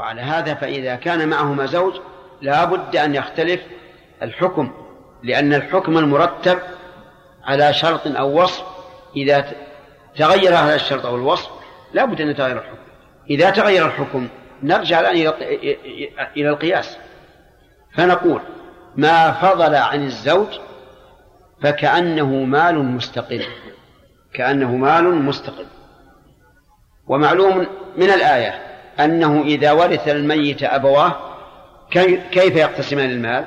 وعلى هذا فإذا كان معهما زوج لا بد أن يختلف الحكم لأن الحكم المرتب على شرط أو وصف. إذا تغير هذا الشرط أو الوصف لا بد أن يتغير الحكم. إذا تغير الحكم نرجع الآن إلى القياس. فنقول ما فضل عن الزوج فكأنه مال مستقل كأنه مال مستقل. ومعلوم من الآية أنه إذا ورث الميت أبواه كيف يقتسمان المال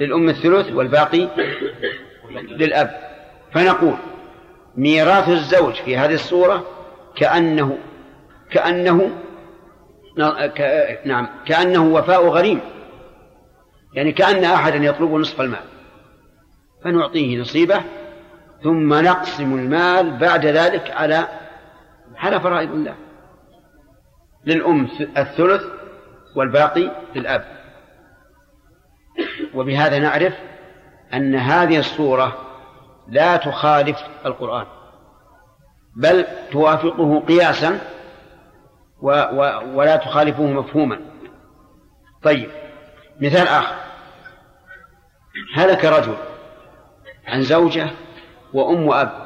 للأم الثلث والباقي للأب. فنقول ميراث الزوج في هذه الصورة كأنه كأنه نعم كأنه وفاء غريم. يعني كأن أحدا يطلب نصف المال. فنعطيه نصيبه ثم نقسم المال بعد ذلك على على فرائض الله. للأم الثلث والباقي للأب. وبهذا نعرف أن هذه الصورة لا تخالف القرآن بل توافقه قياسا و و ولا تخالفه مفهوما. طيب مثال آخر. هلك رجل عن زوجة وأم وأب.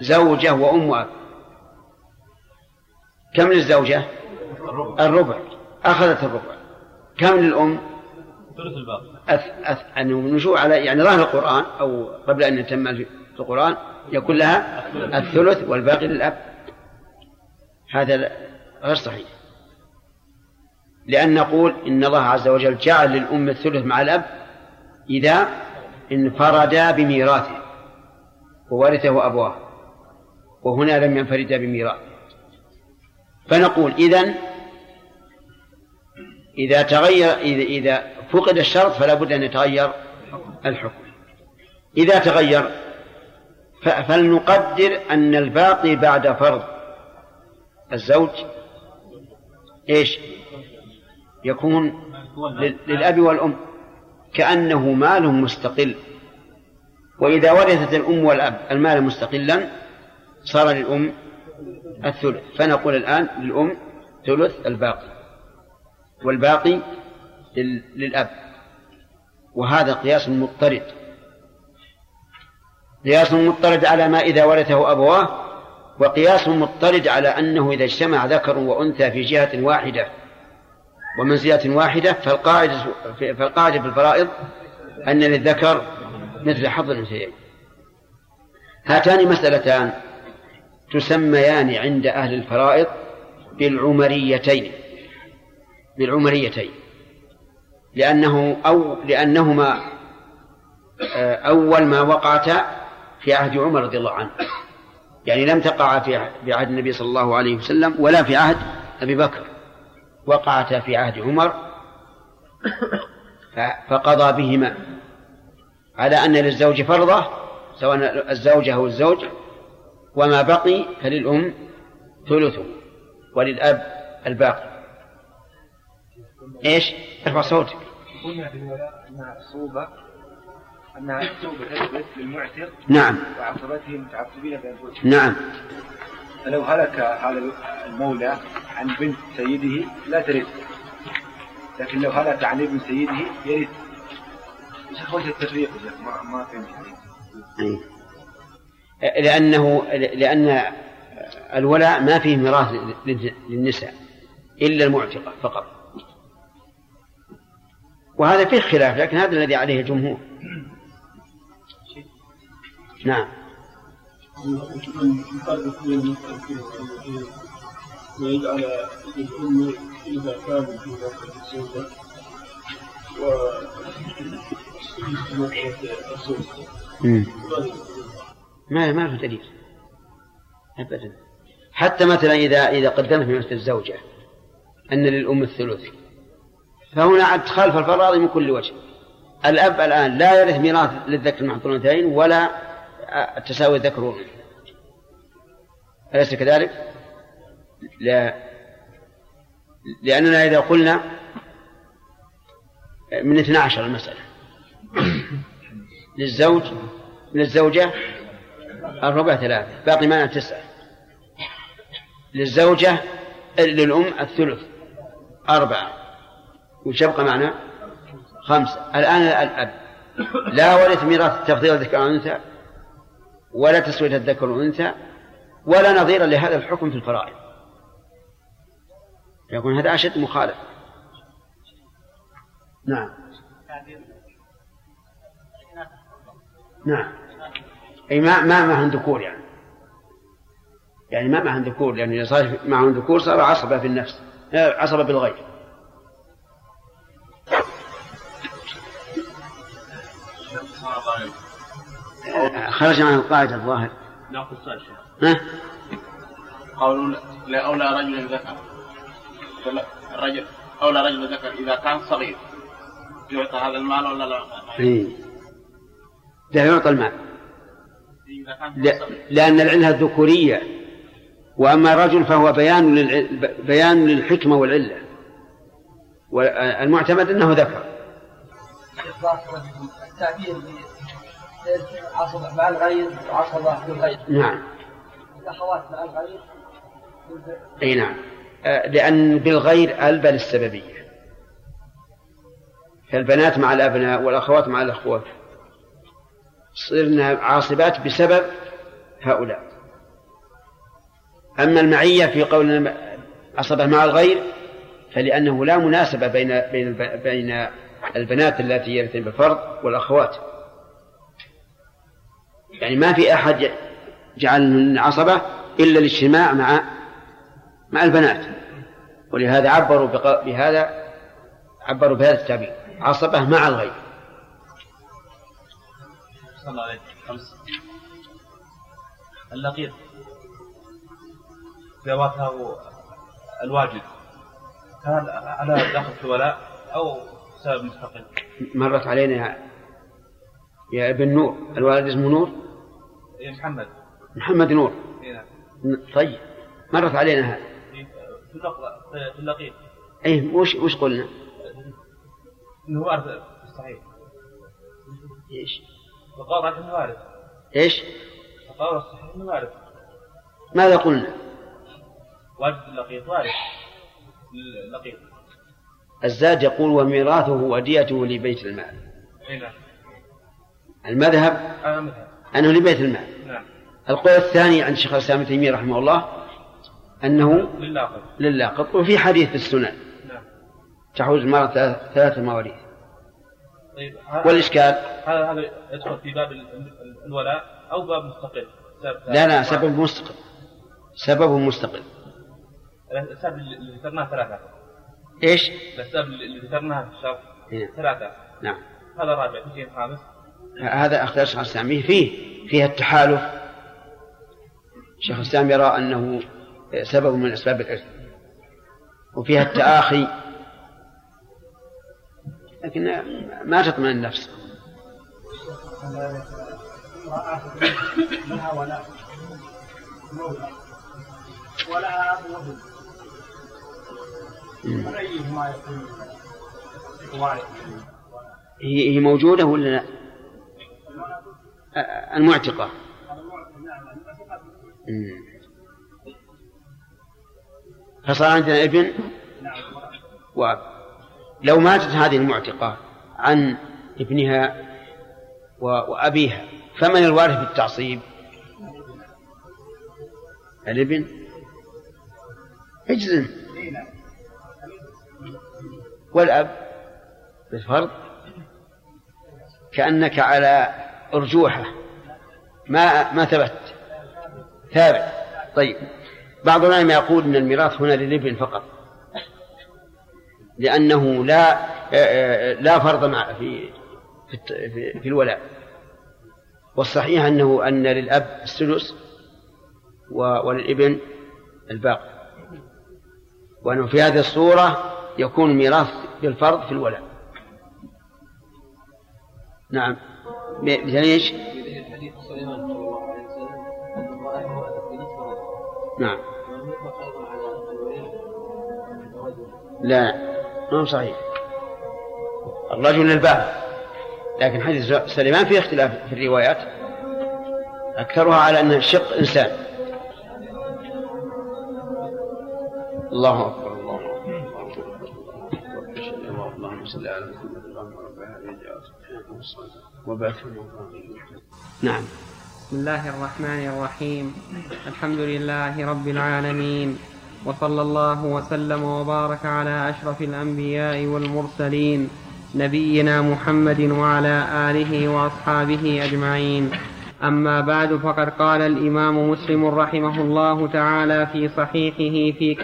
زوجة وأم وأب. كم للزوجة؟ الربع. أخذت الربع. كم للأم؟ ثلث الباقي. أث أث النشوء على يعني ظاهر القرآن أو قبل أن يتم في القرآن يكون لها الثلث والباقي للأب. هذا غير صحيح. لأن نقول إن الله عز وجل جعل للأم الثلث مع الأب إذا انفردا بميراثه وورثه أبواه وهنا لم ينفردا بميراثه. فنقول إذن إذا تغير إذا إذا فقد الشرط فلا بد أن يتغير الحكم إذا تغير فلنقدر أن الباقي بعد فرض الزوج إيش؟ يكون للأب والأم كأنه مال مستقل وإذا ورثت الأم والأب المال مستقلا صار للأم الثلث. فنقول الآن للأم ثلث الباقي والباقي للأب. وهذا قياس مضطرد. قياس مضطرد على ما إذا ورثه أبواه وقياس مضطرد على أنه إذا اجتمع ذكر وأنثى في جهة واحدة ومنزلة واحدة فالقاعدة فالقاعدة في الفرائض أن للذكر مثل حظ الأنثيين. هاتان مسألتان. تسميان عند أهل الفرائض بالعمريتين بالعمريتين لأنه أو لأنهما آه، أول ما وقعتا في عهد عمر رضي الله عنه. يعني لم تقع في عهد النبي صلى الله عليه وسلم ولا في عهد أبي بكر. وقعتا في عهد عمر فقضى بهما. على أن للزوج فرضة سواء الزوجة أو الزوج وما بقي فللأم ثلثه وللأب الباقي. إيش؟ ارفع صوتك. قلنا في انها صوبه انها صوبه تثبت للمعتق نعم. وعصبته متعصبين بانفسهم نعم. فلو هلك هذا المولى عن بنت سيده لا ترث. لكن لو هلك عن ابن سيده يرث. إيش التفريق ما ما فهمت لأنه لأن الولاء ما فيه ميراث للنساء إلا المعتقة فقط. وهذا فيه خلاف لكن هذا الذي عليه الجمهور. نعم. ويجعل الأم إذا كان في الزوجة ما ما في دليل. ابدا. حتى مثلا إذا إذا قدمت من الزوجة أن للأم الثلث فهنا ادخال في الفرائض من كل وجه. الأب الآن لا يرث ميراث للذكر مع الأنثيين ولا تساوي الذكر أليس كذلك؟ لا. لأننا إذا قلنا من 12 المسألة للزوج للزوجة الربع ثلاثة باقي معنا تسعة. للزوجة للأم الثلث أربعة. وش يبقى معنا خمسة. الآن الأب. لا ورث ميراث التفضيل الذكر عن الأنثى ولا تسوية الذكر والأنثى ولا نظير لهذا الحكم في الفرائض. يكون هذا أشد مخالف نعم. نعم. أي ما ما معهم ذكور يعني يعني ما معهم ذكور لأن إذا صار معهم ذكور صار عصبة في النفس عصبة بالغير خرج عن القاعدة الظاهر ناخذ سؤال ها؟ قول لأولى رجل ذكر الرجل أولى رجل ذكر إذا كان صغير يعطى هذا المال ولا لا؟ إيه. لا يعطى المال إذا كان لا- صغير لأن العلة الذكورية وأما الرجل فهو بيان. بيان للحكمة والعلة. والمعتمد أنه ذكر. التعبير مع الغير وعصبة بالغير نعم. الأخوات مع الغير أي نعم. آه، لأن بالغير ألبى للسببية. فالبنات مع الأبناء والأخوات مع الأخوات. صرنا عاصبات بسبب هؤلاء. أما المعية في قول عصبة مع الغير فلأنه لا مناسبة بين بين بين البنات اللاتي يرثن بالفرض والأخوات. يعني ما في أحد جعل عصبة إلا الاجتماع مع مع البنات. ولهذا عبروا بهذا عبروا بهذا التعبير. عصبة مع الغير. صلى الله خمس. اللقيط. ذواته الواجب كان على داخل في ولاء أو سبب مستقل؟ مرت علينا يا, يا ابن نور. الوالد اسمه نور؟ إيه محمد. محمد نور. إيه نعم. طيب. مرت علينا هذا. إيه، في اللقيط. إيه وش وش قلنا؟ إنه وارث صحيح. إيش؟ وقال إيش؟ وقال الصحيح وارث ماذا قلنا؟ واجب اللقيط وارث اللقيط. الزاد يقول وميراثه وديته لبيت المال. نعم. المذهب؟ أنه لبيت المال. نعم. القول الثاني عند شيخ الإسلام ابن تيمية رحمه الله أنه للاقط. للاقط وفي حديث في السنن. نعم. تحوز المرأة ثلاث- ثلاث مواريث. طيب والإشكال؟ هذا هذا يدخل في باب ال- ال- الولاء أو باب مستقل. لا لا سبب مستقل. سبب مستقل. الاسباب اللي ذكرناها ثلاثة. إيش؟ الاسباب اللي ذكرناها في الشرح إيه. ثلاثة. نعم. هذا رابع في شيء خامس. هذا اختيار شيخ الاسلام فيه فيها التحالف. شيخ الإسلام يرى أنه سبب من أسباب الإرث. وفيها التآخي. لكن ما تطمئن النفس. لها ولا مولى ولها أب وابن فأيهما يكون وارث هي هي موجودة ولا لا؟ المعتقة. فصار عندنا ابن؟ وأب لو ماتت هذه المعتقة عن ابنها وأبيها فمن الوارث بالتعصيب؟ الابن؟ اجزم. والأب؟ بالفرض. كأنك على أرجوحة. ما ما ثبت. ثابت. طيب. بعض العلماء يقول أن الميراث هنا للابن فقط. لأنه لا لا فرض مع في في في- الولاء. والصحيح أنه أن للأب السدس وللإبن الباقي. وأنه في هذه الصورة يكون الميراث بالفرض في الولاء. نعم. مثل إيش؟ بنصف رجل نعم. الرجل لا. ما هو صحيح. الرجل للباب لكن حديث سليمان فيه اختلاف في الروايات. أكثرها على أنه شق إنسان. الله أكبر الله أكبر أن اللهم صل على محمد نعم. بسم الله الرحمن الرحيم. الحمد لله رب العالمين. وصلى الله وسلم وبارك على أشرف الأنبياء والمرسلين نبينا محمد وعلى آله وأصحابه أجمعين. أما بعد فقد قال الإمام مسلم رحمه الله تعالى في صحيحه في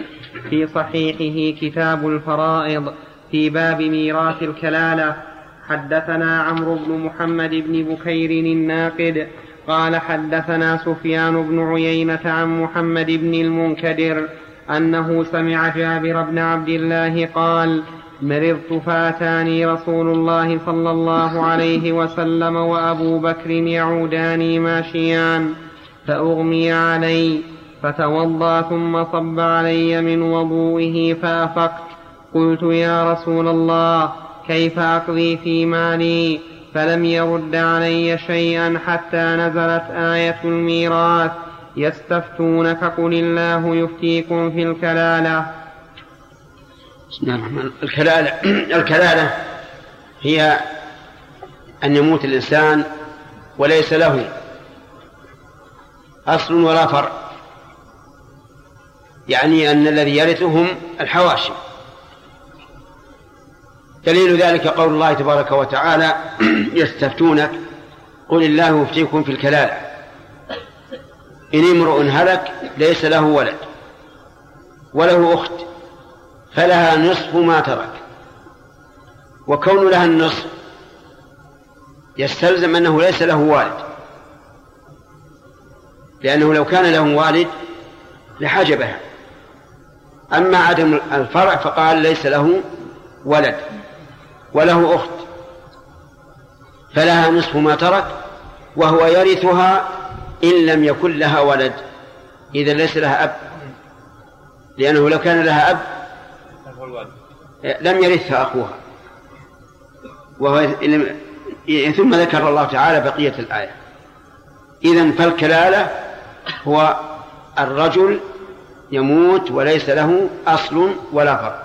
في صحيحه كتاب الفرائض في باب ميراث الكلالة. حدثنا عمرو بن محمد بن بكير الناقد قال حدثنا سفيان بن عيينة عن محمد بن المنكدر أنه سمع جابر بن عبد الله قال مرضت فأتاني رسول الله صلى الله عليه وسلم وأبو بكر يعوداني ماشيان فأغمي علي فتوضأ ثم صب علي من وضوئه فأفقت. قلت يا رسول الله كيف أقضي في مالي؟ فلم يرد علي شيئا حتى نزلت آية الميراث. يستفتونك قل الله يفتيكم في الكلالة. بسم الله الرحمن الكلالة الكلالة هي أن يموت الإنسان وليس له أصل ولا فرع. يعني أن الذي يرثهم الحواشي. دليل ذلك قول الله تبارك وتعالى يستفتونك قل الله يفتيكم في الكلالة. إن امرؤ هلك ليس له ولد وله أخت فلها نصف ما ترك وكون لها النصف يستلزم أنه ليس له والد لأنه لو كان له والد لحجبها. أما عدم الفرع فقال ليس له ولد وله أخت فلها نصف ما ترك وهو يرثها إن لم يكن لها ولد. إذا ليس لها أب. لأنه لو كان لها أب لم يرثها أخوها. وهو ثم ذكر الله تعالى بقية الآية. إذا فالكلالة هو الرجل يموت وليس له أصل ولا فرع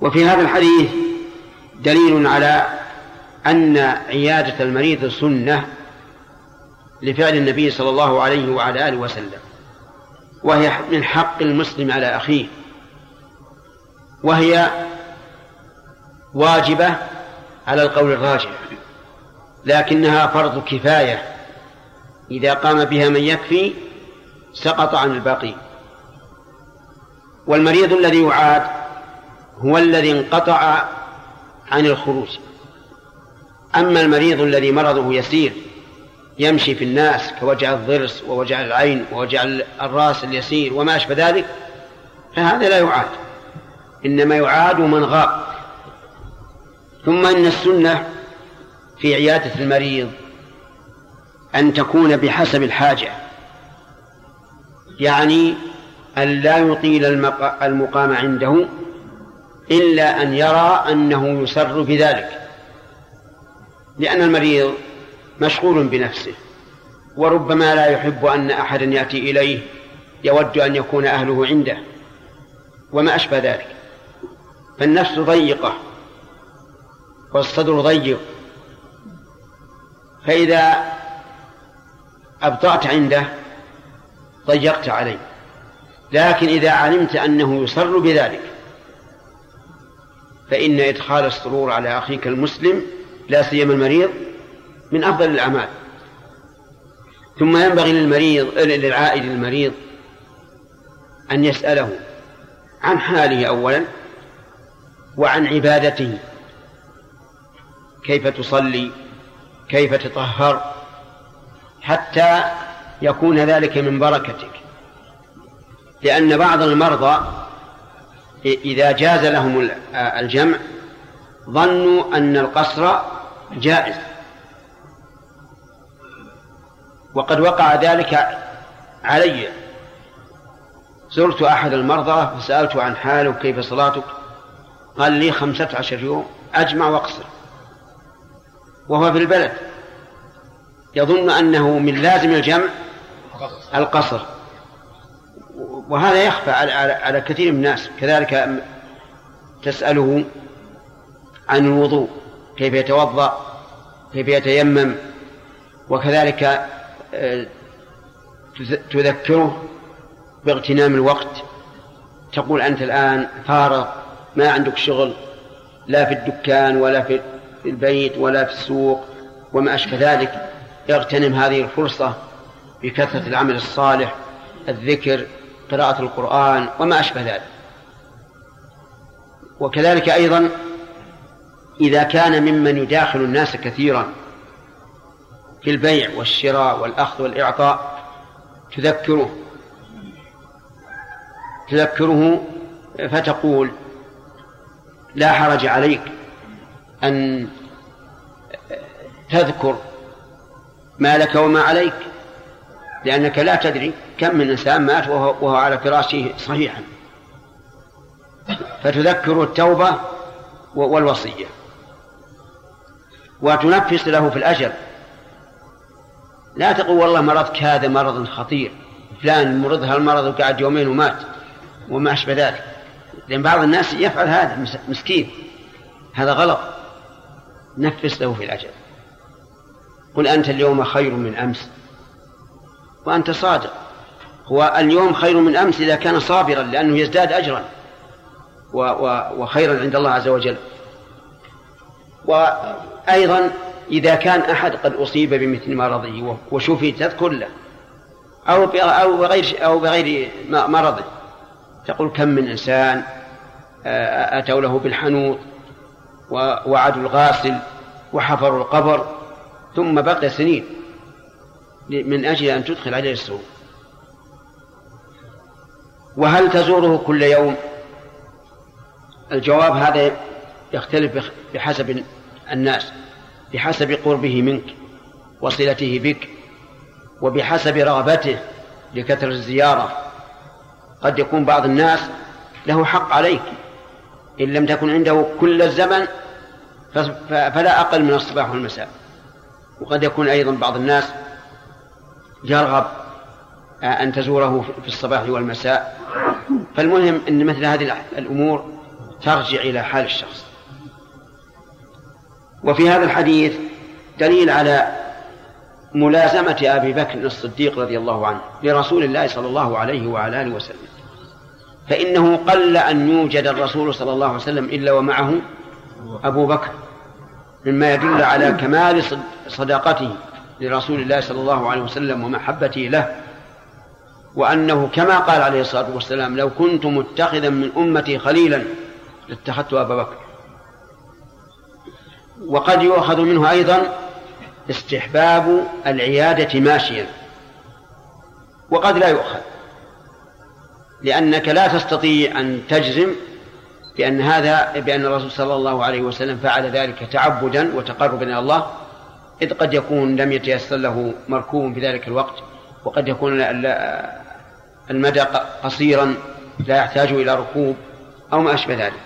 وفي هذا الحديث دليل على أن عيادة المريض سنة لفعل النبي صلى الله عليه وعلى آله وسلم وهي من حق المسلم على أخيه وهي واجبة على القول الراجح لكنها فرض كفاية إذا قام بها من يكفي سقط عن الباقي. والمريض الذي يعاد هو الذي انقطع عن الخروج. أما المريض الذي مرضه يسير يمشي في الناس كوجع الضرس ووجع العين ووجع الراس اليسير وما أشبه ذلك فهذا لا يعاد. إنما يعاد من غاب. ثم إن السنة في عيادة المريض أن تكون بحسب الحاجة. يعني أن لا يطيل المقام عنده إلا أن يرى أنه يسر بذلك. لأن المريض مشغول بنفسه. وربما لا يحب أن أحدا يأتي إليه يود أن يكون أهله عنده. وما أشبه ذلك. فالنفس ضيقة. والصدر ضيق. فإذا أبطأت عنده ضيقت عليه. لكن إذا علمت أنه يسر بذلك فإن إدخال السرور على أخيك المسلم لا سيما المريض من أفضل الأعمال. ثم ينبغي للمريض للعائد المريض أن يسأله عن حاله أولا وعن عبادته. كيف تصلي؟ كيف تطهر؟ حتى يكون ذلك من بركتك. لأن بعض المرضى إذا جاز لهم الجمع ظنوا أن القصر جائز. وقد وقع ذلك علي. زرت أحد المرضى فسألته عن حاله كيف صلاتك؟ قال لي خمسة عشر يوم أجمع وأقصر. وهو في البلد. يظن أنه من لازم الجمع القصر. وهذا يخفى على, كثير من الناس. كذلك تسأله عن الوضوء كيف يتوضأ كيف يتيمم وكذلك تذكره باغتنام الوقت. تقول أنت الآن فارغ ما عندك شغل لا في الدكان ولا في البيت ولا في السوق وما أشبه ذلك. اغتنم هذه الفرصة بكثرة العمل الصالح الذكر قراءة القرآن وما أشبه ذلك. وكذلك أيضا إذا كان ممن يداخل الناس كثيرا في البيع والشراء والأخذ والإعطاء تذكره. تذكره فتقول لا حرج عليك أن تذكر ما لك وما عليك لأنك لا تدري كم من إنسان مات وهو, وهو على فراشه صحيحا. فتذكر التوبة والوصية. وتنفس له في الأجل لا تقول والله مرضك هذا مرض خطير فلان مرض هالمرض وقعد يومين ومات وما أشبه ذلك. لأن بعض الناس يفعل هذا مسكين. هذا غلط. نفس له في الأجل. قل أنت اليوم خير من أمس. وأنت صادق. هو اليوم خير من أمس إذا كان صابرا لأنه يزداد أجرا. وخيرا عند الله عز وجل. وأيضا إذا كان أحد قد أصيب بمثل مرضه وشفي تذكر له. أو أو بغير أو بغير مرضه. تقول كم من إنسان أتوا له بالحنوط ووعدوا الغاسل وحفروا القبر ثم بقي سنين من أجل أن تدخل عليه السرور وهل تزوره كل يوم؟ الجواب هذا يختلف بحسب الناس. بحسب قربه منك وصلته بك وبحسب رغبته لكثرة الزيارة. قد يكون بعض الناس له حق عليك إن لم تكن عنده كل الزمن فلا أقل من الصباح والمساء. وقد يكون أيضا بعض الناس يرغب أن تزوره في الصباح والمساء. فالمهم أن مثل هذه الأمور ترجع إلى حال الشخص. وفي هذا الحديث دليل على ملازمة أبي بكر الصديق رضي الله عنه لرسول الله صلى الله عليه وعلى آله وسلم. فإنه قل أن يوجد الرسول صلى الله عليه وسلم إلا ومعه أبو بكر مما يدل على كمال صداقته لرسول الله صلى الله عليه وسلم ومحبته له وأنه كما قال عليه الصلاة والسلام لو كنت متخذا من أمتي خليلا لاتخذت أبا بكر. وقد يؤخذ منه أيضا استحباب العيادة ماشيا. وقد لا يؤخذ. لأنك لا تستطيع أن تجزم بأن هذا بأن الرسول صلى الله عليه وسلم فعل ذلك تعبدا وتقربا إلى الله. إذ قد يكون لم يتيسر له مركوب في ذلك الوقت وقد يكون المدى قصيرا لا يحتاج إلى ركوب أو ما أشبه ذلك.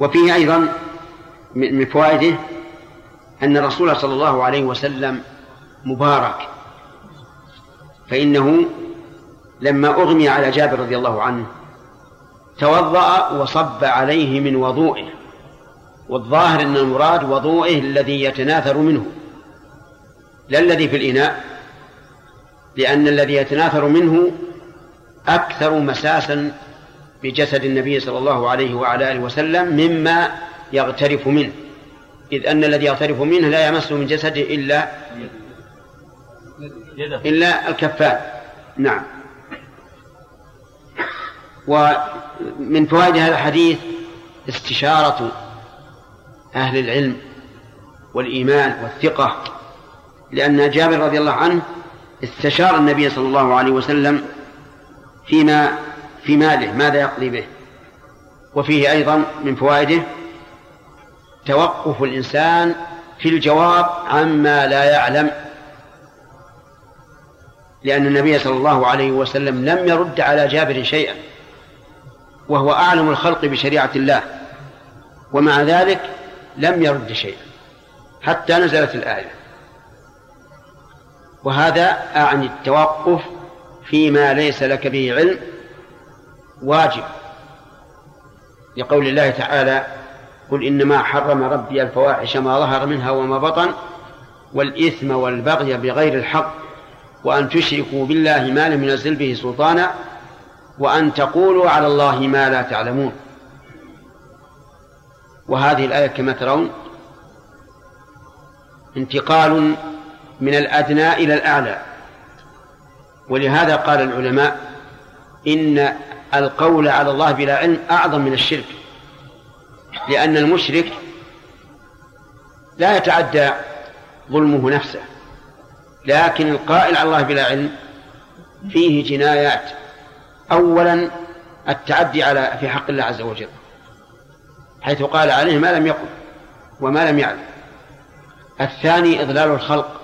وفيه أيضا من فوائده أن الرسول صلى الله عليه وسلم مبارك فإنه لما أغمي على جابر رضي الله عنه توضأ وصب عليه من وضوئه والظاهر أن المراد وضوئه الذي يتناثر منه لا الذي في الإناء لأن الذي يتناثر منه أكثر مساسا بجسد النبي صلى الله عليه وعلى آله وسلم مما يغترف منه. إذ أن الذي يغترف منه لا يمس من جسده إلا إلا الكفان. نعم. ومن فوائد هذا الحديث استشارة أهل العلم والإيمان والثقة لأن جابر رضي الله عنه استشار النبي صلى الله عليه وسلم فيما في ماله ماذا يقضي به؟ وفيه أيضا من فوائده توقف الإنسان في الجواب عما لا يعلم لأن النبي صلى الله عليه وسلم لم يرد على جابر شيئا وهو أعلم الخلق بشريعة الله ومع ذلك لم يرد شيئا حتى نزلت الآية. وهذا أعني التوقف فيما ليس لك به علم واجب. لقول الله تعالى قل إنما حرم ربي الفواحش ما ظهر منها وما بطن والإثم والبغي بغير الحق وأن تشركوا بالله ما لم ينزل به سلطانا وأن تقولوا على الله ما لا تعلمون. وهذه الآية كما ترون انتقال من الأدنى إلى الأعلى. ولهذا قال العلماء إن القول على الله بلا علم أعظم من الشرك لأن المشرك لا يتعدى ظلمه نفسه لكن القائل على الله بلا علم فيه جنايات. أولا التعدي على في حق الله عز وجل حيث قال عليه ما لم يقل وما لم يعلم. الثاني إضلال الخلق.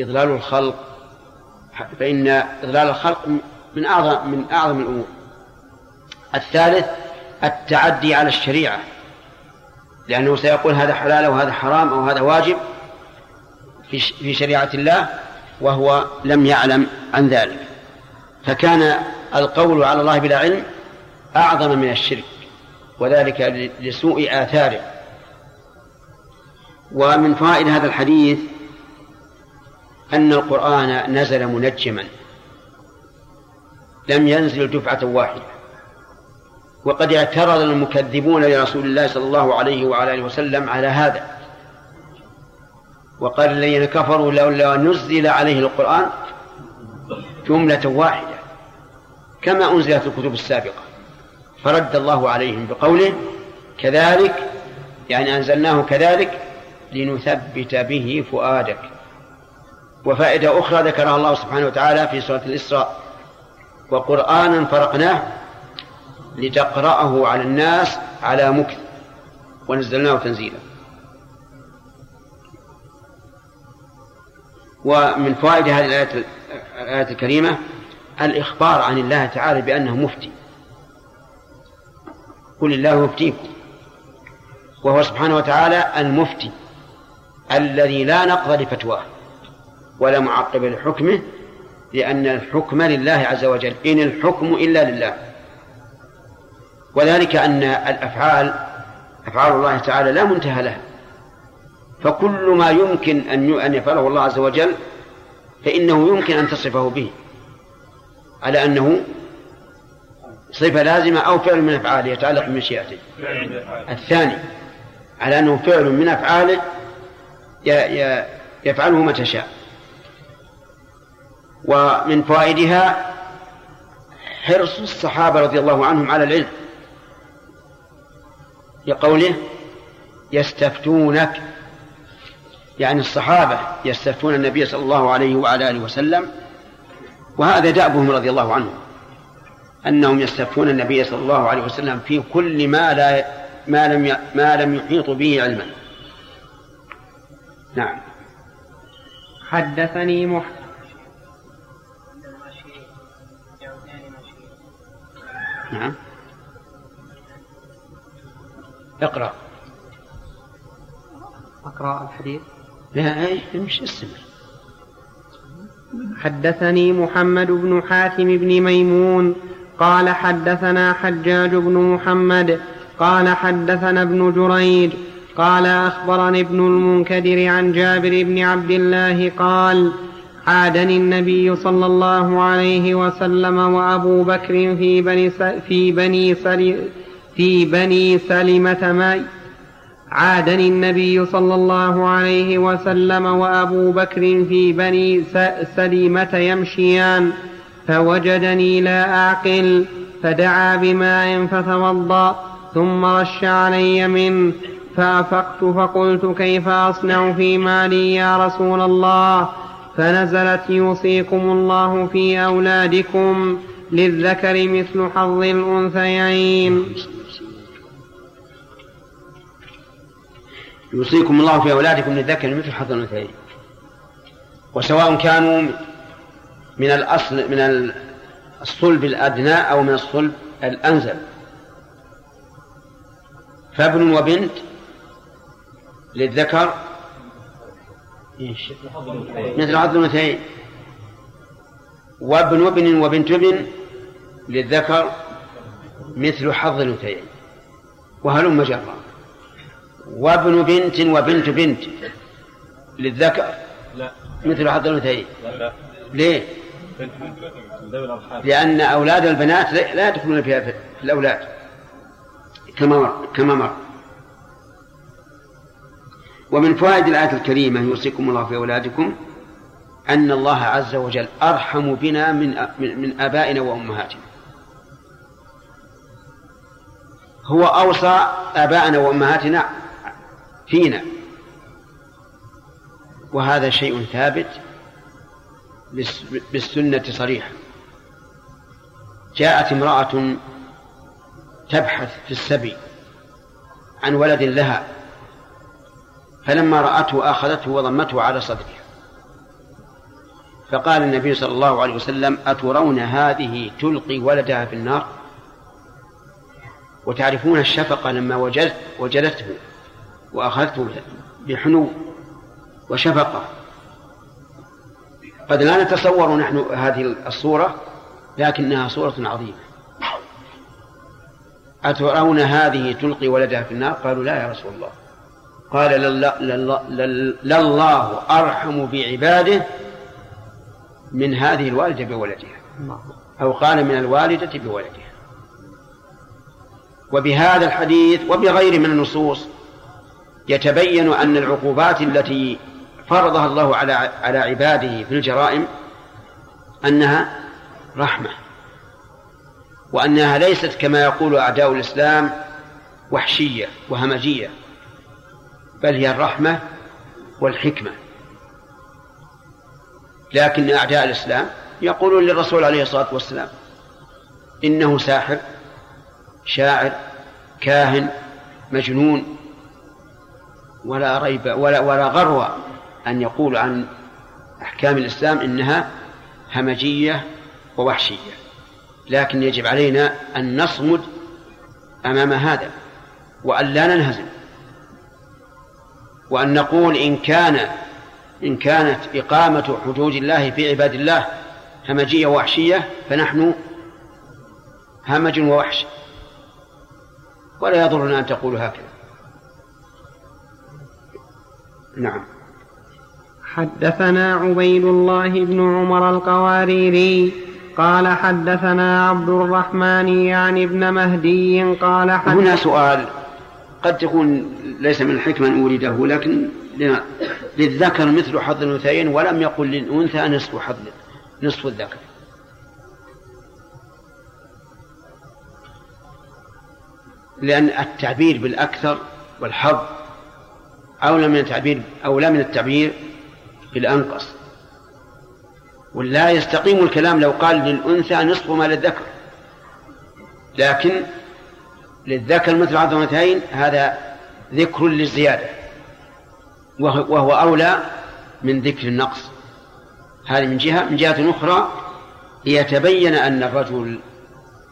إضلال الخلق فإن إضلال الخلق من أعظم من أعظم الأمور. الثالث التعدي على الشريعة. لأنه سيقول هذا حلال أو هذا حرام أو هذا واجب في شريعة الله وهو لم يعلم عن ذلك. فكان القول على الله بلا علم أعظم من الشرك وذلك لسوء آثاره. ومن فوائد هذا الحديث أن القرآن نزل منجما. لم ينزل دفعة واحدة. وقد اعترض المكذبون لرسول الله صلى الله عليه وعلى آله وسلم على هذا. وقال الذين كفروا لولا نزل عليه القرآن جملة واحدة. كما أنزلت الكتب السابقة. فرد الله عليهم بقوله كذلك يعني أنزلناه كذلك لنثبت به فؤادك. وفائدة أخرى ذكرها الله سبحانه وتعالى في سورة الإسراء. وقرآنا فرقناه لتقرأه على الناس على مكث ونزلناه تنزيلا. ومن فوائد هذه الآية الآية الكريمة الإخبار عن الله تعالى بأنه مفتي. قل الله يفتيكم وهو سبحانه وتعالى المفتي الذي لا نقض لفتواه ولا معقب لحكمه لأن الحكم لله عز وجل إن الحكم إلا لله. وذلك أن الأفعال أفعال الله تعالى لا منتهى لها. فكل ما يمكن أن يفعله الله عز وجل فإنه يمكن أن تصفه به. على أنه صفة لازمة أو فعل من أفعاله يتعلق بمشيئته. الثاني على أنه فعل من أفعاله يفعله متى شاء ومن فوائدها حرص الصحابة رضي الله عنهم على العلم. لقوله يستفتونك يعني الصحابة يستفتون النبي صلى الله عليه وعلى آله وسلم وهذا دأبهم رضي الله عنهم أنهم يستفتون النبي صلى الله عليه وسلم في كل ما لا ما لم ما لم يحيطوا به علما. نعم. حدثني مح نعم. اقرأ. أقرأ الحديث. لا مش استمر حدثني محمد بن حاتم بن ميمون. قال حدثنا حجاج بن محمد. قال حدثنا ابن جريج. قال أخبرني ابن المنكدر عن جابر بن عبد الله قال عادني النبي صلى الله عليه وسلم وأبو بكر في بني في بني في بني سلمة ماء عادني النبي صلى الله عليه وسلم وأبو بكر في بني سليمة يمشيان. فوجدني لا أعقل فدعا بماء فتوضأ ثم رش علي منه فأفقت فقلت كيف أصنع في مالي يا رسول الله؟ فنزلت يوصيكم الله في أولادكم للذكر مثل حظ الأنثيين يوصيكم الله في أولادكم للذكر مثل حظ الأنثيين وسواء كانوا من الأصل من الصلب الأدنى أو من الصلب الأنزل فابن وبنت للذكر؟ مثل حظ الأنثيين وابن ابن وبنت ابن للذكر مثل حظ الأنثيين وهلم جرا وابن بنت وبنت بنت للذكر لا. مثل حظ الأنثيين لا. ليه؟ لأن أولاد البنات لا يدخلون فيها في في الأولاد. كما مر كما مر. ومن فوائد الآية الكريمة يوصيكم الله في أولادكم أن الله عز وجل أرحم بنا من من, آبائنا وأمهاتنا. هو أوصى آباءنا وأمهاتنا فينا. وهذا شيء ثابت بالس- بالسنة صريحة. جاءت امرأة تبحث في السبي عن ولد لها. فلما رأته أخذته وضمته على صدرها فقال النبي صلى الله عليه وسلم أترون هذه تلقي ولدها في النار؟ وتعرفون الشفقة لما وجدت وجدته وأخذته بحنو وشفقة. قد لا نتصور نحن هذه الصورة لكنها صورة عظيمة. أترون هذه تلقي ولدها في النار؟ قالوا لا يا رسول الله. قال لله- أرحم بعباده من هذه الوالدة بولدها. أو قال من الوالدة بولدها. وبهذا الحديث وبغيره من النصوص يتبين أن العقوبات التي فرضها الله على على عباده في الجرائم أنها رحمة. وأنها ليست كما يقول أعداء الإسلام وحشية وهمجية. بل هي الرحمة والحكمة. لكن أعداء الإسلام يقولون للرسول عليه الصلاة والسلام إنه ساحر شاعر كاهن مجنون ولا ريب ولا ولا غرو أن يقول عن أحكام الإسلام إنها همجية ووحشية. لكن يجب علينا أن نصمد أمام هذا وأن لا ننهزم. وأن نقول إن كان إن كانت إقامة حدود الله في عباد الله همجية ووحشية فنحن همج ووحش. ولا يضرنا أن تقولوا هكذا. نعم. حدثنا عبيد الله بن عمر القواريري قال حدثنا عبد الرحمن يعني ابن مهدي قال هنا حدثنا سؤال. قد تكون ليس من الحكمة أن أورده لكن للذكر مثل حظ الأنثيين ولم يقل للأنثى نصف حظ نصف الذكر. لأن التعبير بالأكثر والحظ أولى من التعبير أولى من التعبير بالأنقص. ولا يستقيم الكلام لو قال للأنثى نصف ما للذكر. لكن للذكر مثل الأنثيين هذا ذكر للزيادة. وهو أولى من ذكر النقص. هذه من جهة. من جهة أخرى ليتبين أن الرجل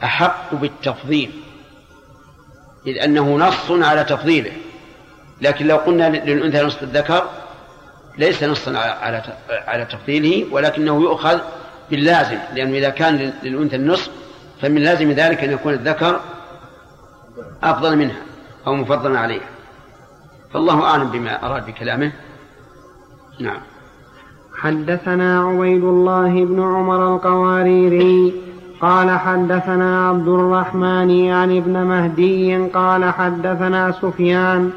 أحق بالتفضيل إذ أنه نص على تفضيله. لكن لو قلنا للأنثى نصف الذكر ليس نصا على على تفضيله ولكنه يؤخذ باللازم. لأنه إذا كان للأنثى النصف فمن لازم ذلك أن يكون الذكر أفضل منها أو مفضلا عليها. فالله أعلم بما أراد بكلامه. نعم. حدثنا عبيد الله بن عمر القواريري قال حدثنا عبد الرحمن يعني ابن مهدي قال حدثنا سفيان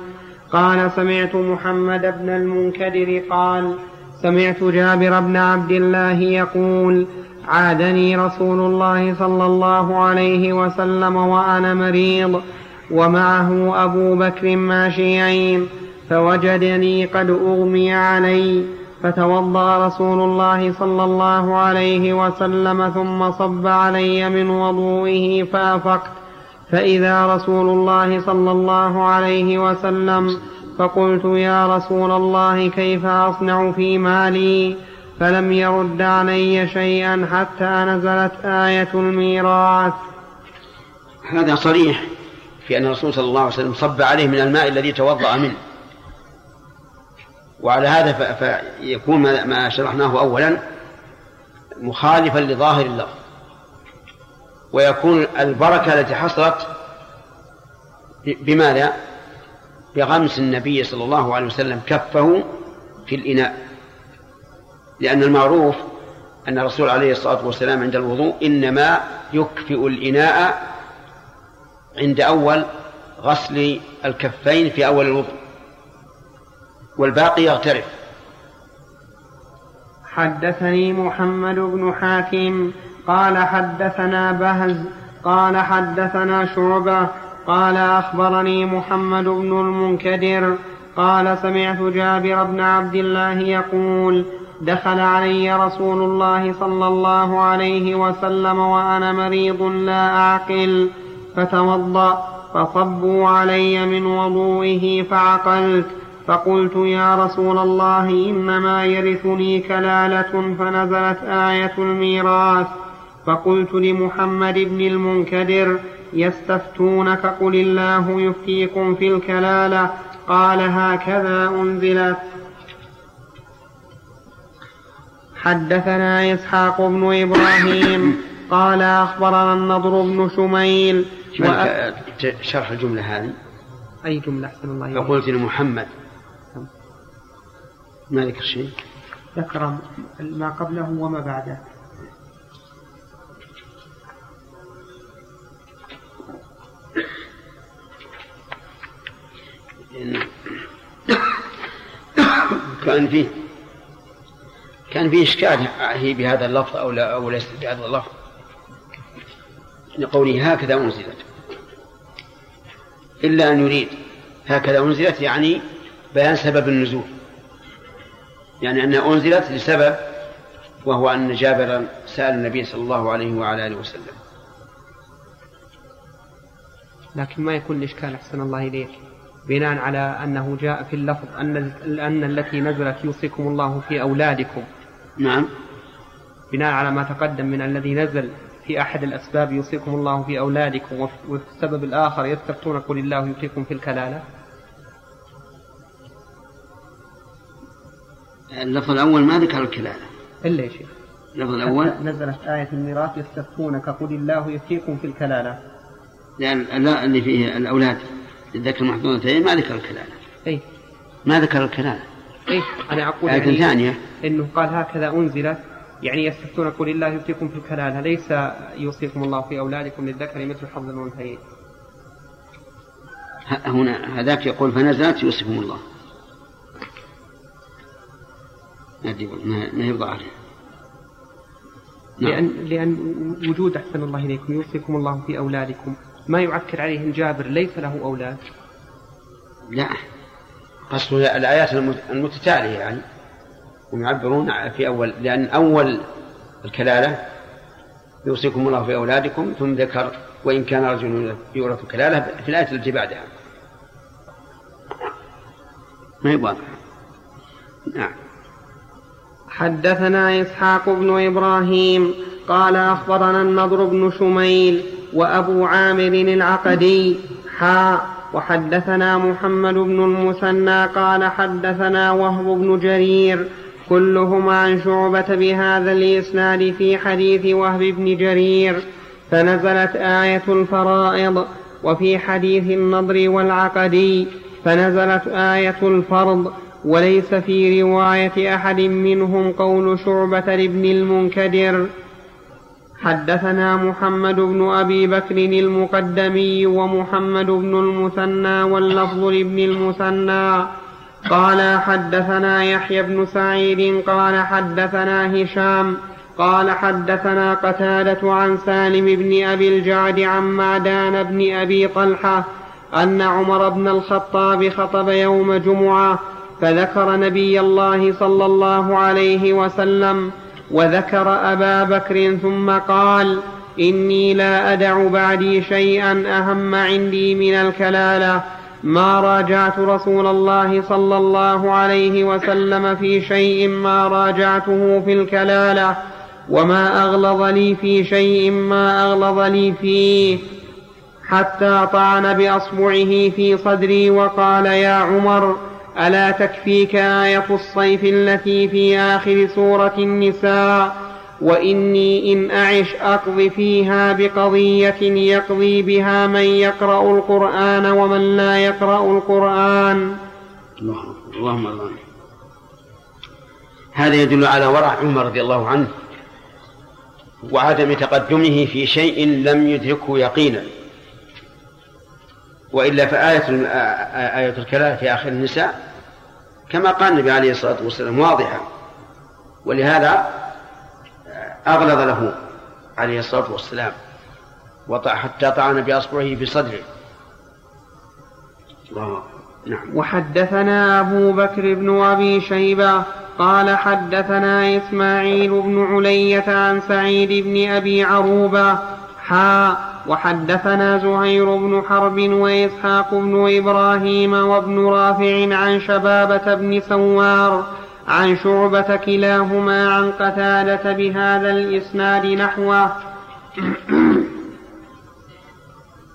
قال سمعت محمد بن المنكدر قال سمعت جابر بن عبد الله يقول عادني رسول الله صلى الله عليه وسلم وأنا مريض ومعه أبو بكر ماشيين فوجدني قد أغمي علي فتوضأ رسول الله صلى الله عليه وسلم ثم صب علي من وضوئه فافقت فإذا رسول الله صلى الله عليه وسلم فقلت يا رسول الله كيف أصنع في مالي؟ فلم يرد علي شيئا حتى نزلت آية الميراث. هذا صريح في أن الرسول صلى الله عليه وسلم صب عليه من الماء الذي توضأ منه. وعلى هذا فيكون ما شرحناه أولا مخالفا لظاهر اللفظ. ويكون البركة التي حصلت بماذا؟ بغمس النبي صلى الله عليه وسلم كفه في الإناء. لأن المعروف أن الرسول عليه الصلاة والسلام عند الوضوء إنما يكفئ الإناء عند أول غسل الكفين في أول الوضوء والباقي يغترف. حدثني محمد بن حاتم قال حدثنا بهز قال حدثنا شعبة قال أخبرني محمد بن المنكدر قال سمعت جابر بن عبد الله يقول دخل علي رسول الله صلى الله عليه وسلم وأنا مريض لا أعقل. فتوضأ فصبوا علي من وضوئه فعقلت. فقلت يا رسول الله إنما يرثني كلالة فنزلت آية الميراث. فقلت لمحمد بن المنكدر يستفتونك؟ قل الله يفتيكم في الكلالة. قال هكذا أنزلت. حدثنا إسحاق بن إبراهيم قال أخبرنا النضر بن شميل. شرح الجملة هذه. أي جملة؟ أحسن الله فقلت لمحمد. ما ذكر شيء ذكر ما قبله وما بعده. كان فيه كان فيه إشكال هي بهذا اللفظ أو لا أو ليست بهذا اللفظ. لقوله هكذا أنزلت. إلا أن يريد. هكذا أنزلت يعني بيان سبب النزول. يعني أنها أنزلت لسبب وهو أن جابرا سأل النبي صلى الله عليه وعلى آله وسلم. لكن ما يكون الإشكال أحسن الله إليك. بناء على أنه جاء في اللفظ أن أن التي نزلت يوصيكم الله في أولادكم. نعم. بناء على ما تقدم من الذي نزل في أحد الأسباب يوصيكم الله في أولادكم وفي السبب الآخر يستفتون قل الله يوصيكم في الكلالة. اللفظ الأول ما ذكر الكلالة. إلا يا شيخ. اللفظ الأول؟ نزلت آية الميراث يستفتونك قل الله يفتيكم في الكلالة. لأن لا اللي فيه الأولاد الذكر محظوظتين ما ذكر الكلالة. أي ما ذكر الكلالة. أي أنا أقول آية يعني ثانية. إنه قال هكذا أنزلت يعني يستفتون قل الله يفتيكم في الكلالة ليس يوصيكم الله في أولادكم للذكر مثل حظ الأنثيين؟ هنا هذاك يقول فنزلت يوصفهم الله. ما يرضى عليه نعم. لأن لأن وجود أحسن الله إليكم يوصيكم الله في أولادكم. ما يعكر عليهم جابر ليس له أولاد؟ لا. قصد الآيات المت- المتتالية يعني هم يعبرون في أول لأن أول الكلالة يوصيكم الله في أولادكم ثم ذكر وإن كان رجل يورث كلالة في الآية التي بعدها. ما يبغى نعم. حدثنا إسحاق بن إبراهيم قال أخبرنا النضر بن شميل وأبو عامر العقدي حاء وحدثنا محمد بن المثنى قال حدثنا وهب بن جرير كلهم عن شعبة بهذا الإسناد في حديث وهب بن جرير فنزلت آية الفرائض وفي حديث النضر والعقدي فنزلت آية الفرض وليس في رواية أحد منهم قول شعبة لابن المنكدر. حدثنا محمد بن أبي بكر المقدمي ومحمد بن المثنى واللفظ لابن المثنى. قال حدثنا يحيى بن سعيد قال حدثنا هشام قال حدثنا قتادة عن سالم بن أبي الجعد عن معدان بن أبي طلحة أن عمر بن الخطاب خطب يوم جمعة فذكر نبي الله صلى الله عليه وسلم وذكر أبا بكر ثم قال إني لا أدع بعدي شيئا أهم عندي من الكلالة. ما راجعت رسول الله صلى الله عليه وسلم في شيء ما راجعته في الكلالة. وما أغلظ لي في شيء ما أغلظ لي فيه. حتى طعن بأصبعه في صدري وقال يا عمر ألا تكفيك آية الصيف التي في آخر سورة النساء؟ وإني إن أعش أقض فيها بقضية يقضي بها من يقرأ القرآن ومن لا يقرأ القرآن. الله اللهم الله هذا يدل على ورع عمر رضي الله عنه وعدم تقدمه في شيء لم يدركه يقينا. وإلا فآية آية الكلام في آخر النساء كما قال النبي عليه الصلاة والسلام واضحة. ولهذا أغلظ له عليه الصلاة والسلام. وطع حتى طعن بأصبعه في صدره. الله نعم. وحدثنا أبو بكر بن أبي شيبة قال حدثنا إسماعيل بن علية عن سعيد بن أبي عروبة حا وحدثنا زهير بن حرب وإسحاق بن إبراهيم وابن رافع عن شبابة بن سوار عن شعبة كلاهما عن قتادة بهذا الإسناد نحوه.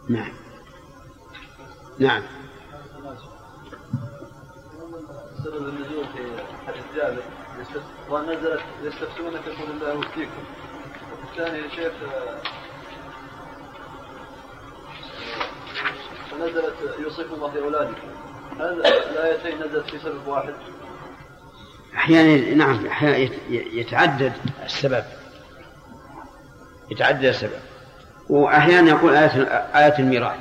نعم. نعم. سبب النزول في حديث جابر ونزلت يستفتونك قل الله يفتيكم الثاني يا شيخ فنزلت يوصيكم الله في اولادكم هذا الايتين نزلت في سبب واحد؟ أحيانا نعم أحيانا يت- يتعدد السبب. يتعدد السبب. وأحيانا يقول آية آية الميراث.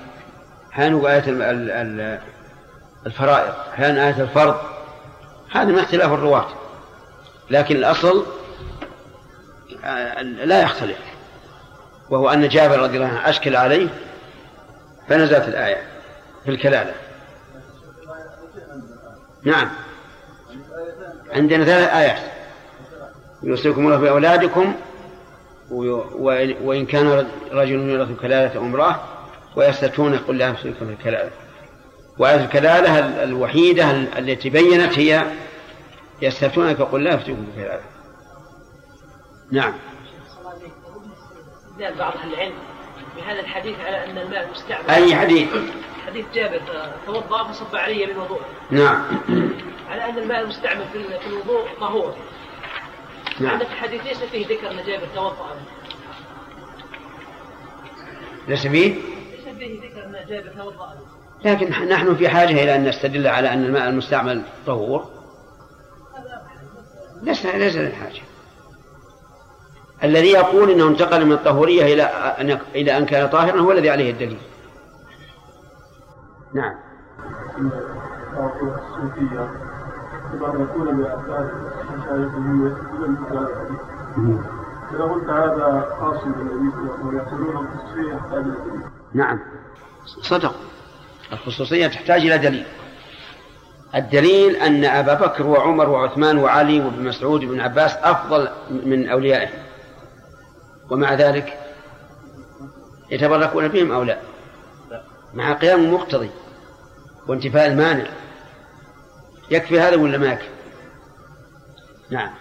أحيانا يقول آية ال- ال- ال- الفرائض. أحيانا آية الفرض. هذا من اختلاف الرواة. لكن الأصل آه، لا يختلف. وهو أن جابر رضي الله عنه أشكل عليه فنزلت الآية في الكلالة. نعم. عندنا ثلاث آيات. يوصيكم الله بأولادكم وي- وإن كان رجل يورث كلالة أو امرأة ويستفتون قل لا يفتونكم في الكلالة. وآية الكلالة ال- الوحيدة ال- التي بينت هي يستفتونك قل لا يفتونكم في الكلالة. نعم. بعض العلم بهذا الحديث على أن الماء مستعمل. أي حديث؟ حديث جابر توضأ فصب علي من وضوء نعم. على أن الماء المستعمل في الوضوء طهور. نعم. عندك الحديث ليس فيه ذكر أن جابر توضأ. ليس فيه؟ ليس فيه ذكر أن جابر توضأ. لكن نحن في حاجة إلى أن نستدل على أن الماء المستعمل طهور. ليس ليس للحاجة الذي يقول إنه انتقل من الطهورية إلى ان إلى أن كان طاهرا هو الذي عليه الدليل. نعم. طبعا يكون بأساس مشايخهم قلت هذا خاص بالنبي صلى الله عليه وسلم يحتاج إلى دليل نعم صدق الخصوصية تحتاج إلى دليل الدليل أن أبا بكر وعمر وعثمان وعلي وابن مسعود وابن عباس أفضل من أوليائه ومع ذلك يتبركون بهم أو لا؟ مع قيام المقتضي وانتفاء المانع. يكفي هذا ولا ما يكفي؟ نعم.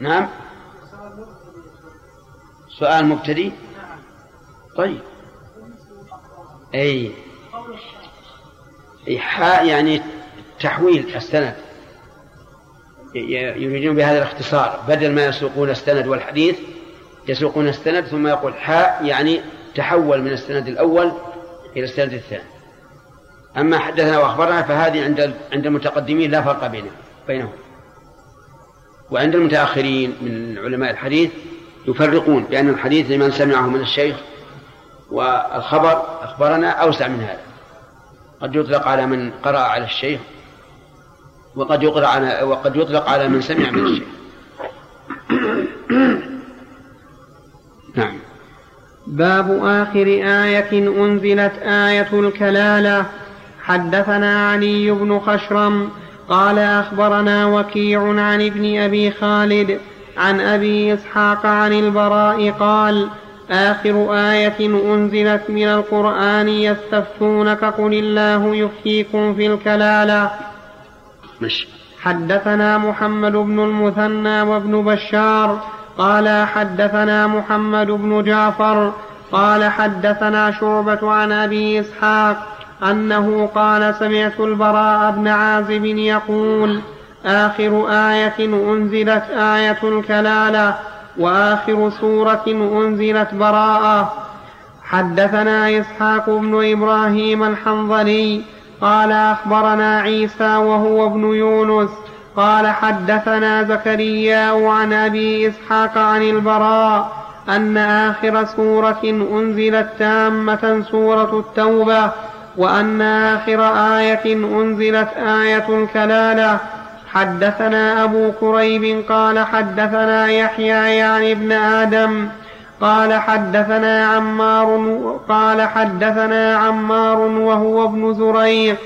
نعم؟ سؤال مبتدي طيب. أي. أي حاء يعني تحويل السند. يريدون بهذا الاختصار بدل ما يسوقون السند والحديث يسوقون السند ثم يقول حاء يعني تحول من السند الأول إلى السند الثاني. أما حدثنا وأخبرنا فهذه عند عند المتقدمين لا فرق بينهم بينهم. وعند المتأخرين من علماء الحديث يفرقون بأن الحديث لمن سمعه من الشيخ والخبر أخبرنا أوسع من هذا. قد يطلق على من قرأ على الشيخ وقد يقرأ على وقد يطلق على من سمع من الشيخ. نعم. باب آخر آية أنزلت آية الكلالة. حدثنا علي بن خشرم قال أخبرنا وكيع عن ابن أبي خالد عن أبي إسحاق عن البراء قال آخر آية أنزلت من القرآن يستفتونك قل الله يفتيكم في الكلالة. مش حدثنا محمد بن المثنى وابن بشار قال حدثنا محمد بن جعفر قال حدثنا شعبة عن أبي إسحاق أنه قال سمعت البراء بن عازب يقول آخر آية أنزلت آية الكلالة وآخر سورة أنزلت براءة. حدثنا إسحاق بن إبراهيم الحنظلي قال أخبرنا عيسى وهو ابن يونس قال حدثنا زكريا عن أبي إسحاق عن البراء أن آخر سورة أنزلت تامة سورة التوبة وأن آخر آية أنزلت آية الكلالة. حدثنا أبو كريب قال حدثنا يحيى يعني ابن آدم قال حدثنا عمار قال حدثنا عمار وهو ابن زريق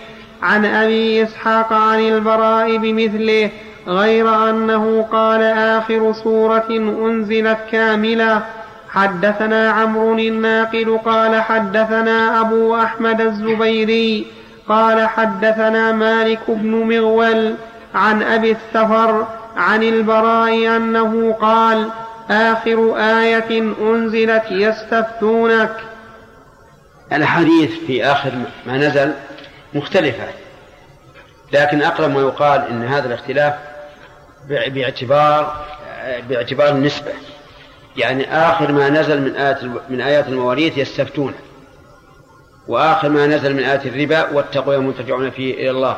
عن أبي إسحاق عن البراء بمثله غير أنه قال آخر سورة أنزلت كاملة حدثنا عمرو الناقد قال حدثنا أبو أحمد الزبيري قال حدثنا مالك بن مغول عن أبي السفر عن البراء أنه قال آخر آية أنزلت يستفتونك. الأحاديث في آخر ما نزل مختلفة. لكن أقرب ما يقال إن هذا الاختلاف باعتبار باعتبار النسبة. يعني آخر ما نزل من آيات من آيات المواريث يستفتون. وآخر ما نزل من آيات الربا واتقوا يوم ترجعون فيه إلى الله.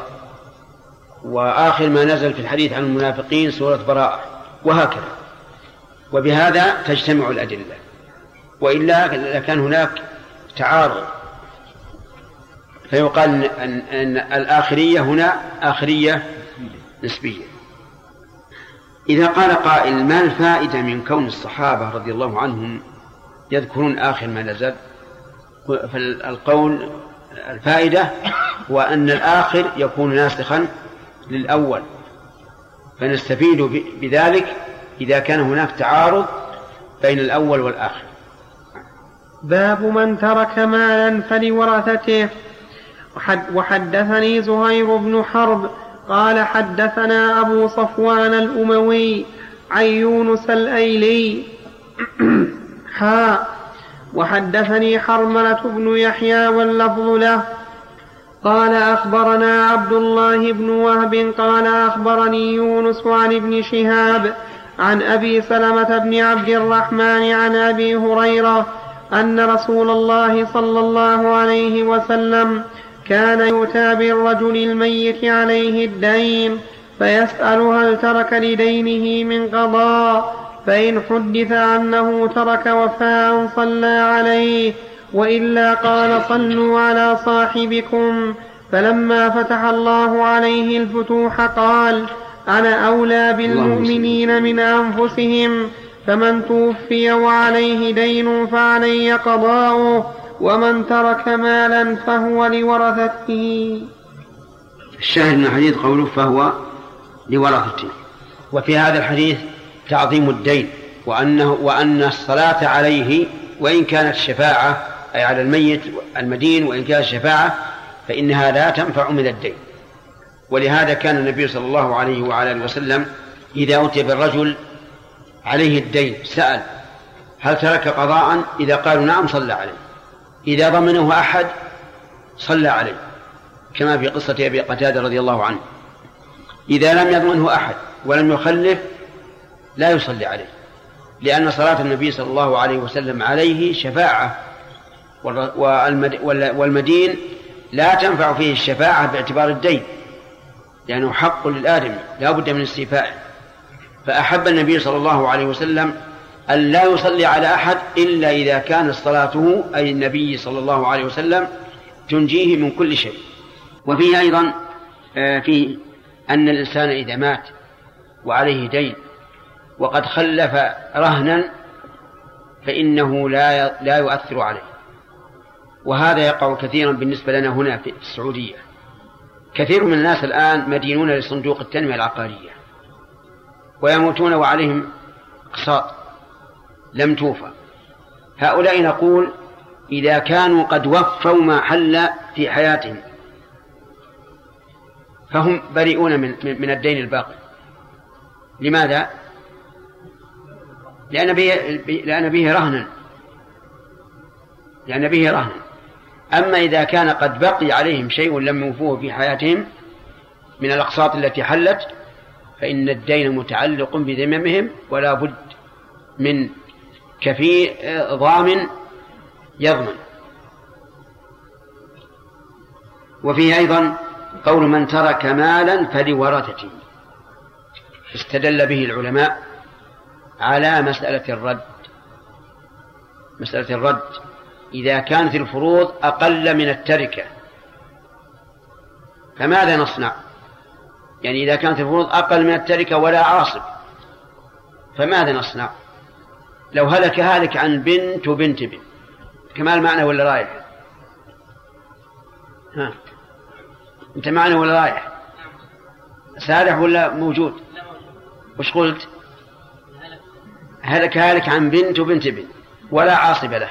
وآخر ما نزل في الحديث عن المنافقين سورة براءة. وهكذا. وبهذا تجتمع الأدلة. وإلا لكان هناك تعارض. فيقال أن, أن الآخرية هنا آخرية نسبية. إذا قال قائل ما الفائدة من كون الصحابة رضي الله عنهم يذكرون آخر ما نزل؟ فالقول الفائدة هو أن الآخر يكون ناسخا للأول. فنستفيد بذلك إذا كان هناك تعارض بين الأول والآخر. باب من ترك مالا فلورثته. وحدثني زهير بن حرب قال حدثنا أبو صفوان الأموي عن يونس الأيلي حاء وحدثني حرملة بن يحيى واللفظ له. قال أخبرنا عبد الله بن وهب قال أخبرني يونس عن ابن شهاب عن أبي سلمة بن عبد الرحمن عن أبي هريرة أن رسول الله صلى الله عليه وسلم كان يؤتى بالرجل الميت عليه الدين فيسأل هل ترك لدينه من قضاء فإن حدث أنه ترك وفاء صلى عليه وإلا قال صلوا على صاحبكم. فلما فتح الله عليه الفتوح قال أنا أولى بالمؤمنين من أنفسهم فمن توفي وعليه دين فعلي قضاؤه. ومن ترك مالا فهو لورثته. الشاهد من الحديث قوله فهو لورثته. وفي هذا الحديث تعظيم الدين وأنه وأن الصلاة عليه وإن كانت شفاعة أي على الميت المدين وإن كانت شفاعة فإنها لا تنفع من الدين. ولهذا كان النبي صلى الله عليه وعلى آله وسلم إذا أتي بالرجل عليه الدين سأل هل ترك قضاء؟ إذا قالوا نعم صلى عليه. إذا ضمنه أحد صلى عليه كما في قصة أبي قتادة رضي الله عنه. إذا لم يضمنه أحد ولم يخلف لا يصلي عليه لأن صلاة النبي صلى الله عليه وسلم عليه شفاعة والمدين لا تنفع فيه الشفاعة باعتبار الدين لأنه حق للآدمي لا بد من استيفائه فأحب النبي صلى الله عليه وسلم أن لا يصلي على أحد إلا إذا كانت صلاته أي النبي صلى الله عليه وسلم تنجيه من كل شيء. وفيه أيضا آه، في أن الإنسان إذا مات وعليه دين وقد خلف رهنا فإنه لا لا يؤثر عليه. وهذا يقع كثيرا بالنسبة لنا هنا في السعودية. كثير من الناس الآن مدينون لصندوق التنمية العقارية ويموتون وعليهم أقساط. لم توفى. هؤلاء نقول إذا كانوا قد وفوا ما حل في حياتهم فهم بريئون من من الدين الباقي. لماذا؟ لأن به لأن به رهنا. لأن به رهنا. أما إذا كان قد بقي عليهم شيء لم يوفوه في حياتهم من الأقساط التي حلت فإن الدين متعلق بذممهم ولا بد من كفي ضامن يضمن وفيه أيضا قول من ترك مالا فلورثته استدل به العلماء على مسألة الرد مسألة الرد إذا كانت الفروض أقل من التركة فماذا نصنع؟ يعني إذا كانت الفروض أقل من التركة ولا عاصب فماذا نصنع؟ لو هلك هالك عن بنت وبنت بنت كمال معنى ولا رايح؟ ها أنت معنا ولا رايح؟ سارح ولا موجود؟ وش قلت؟ هلك هالك عن بنت وبنت بنت ولا عاصب له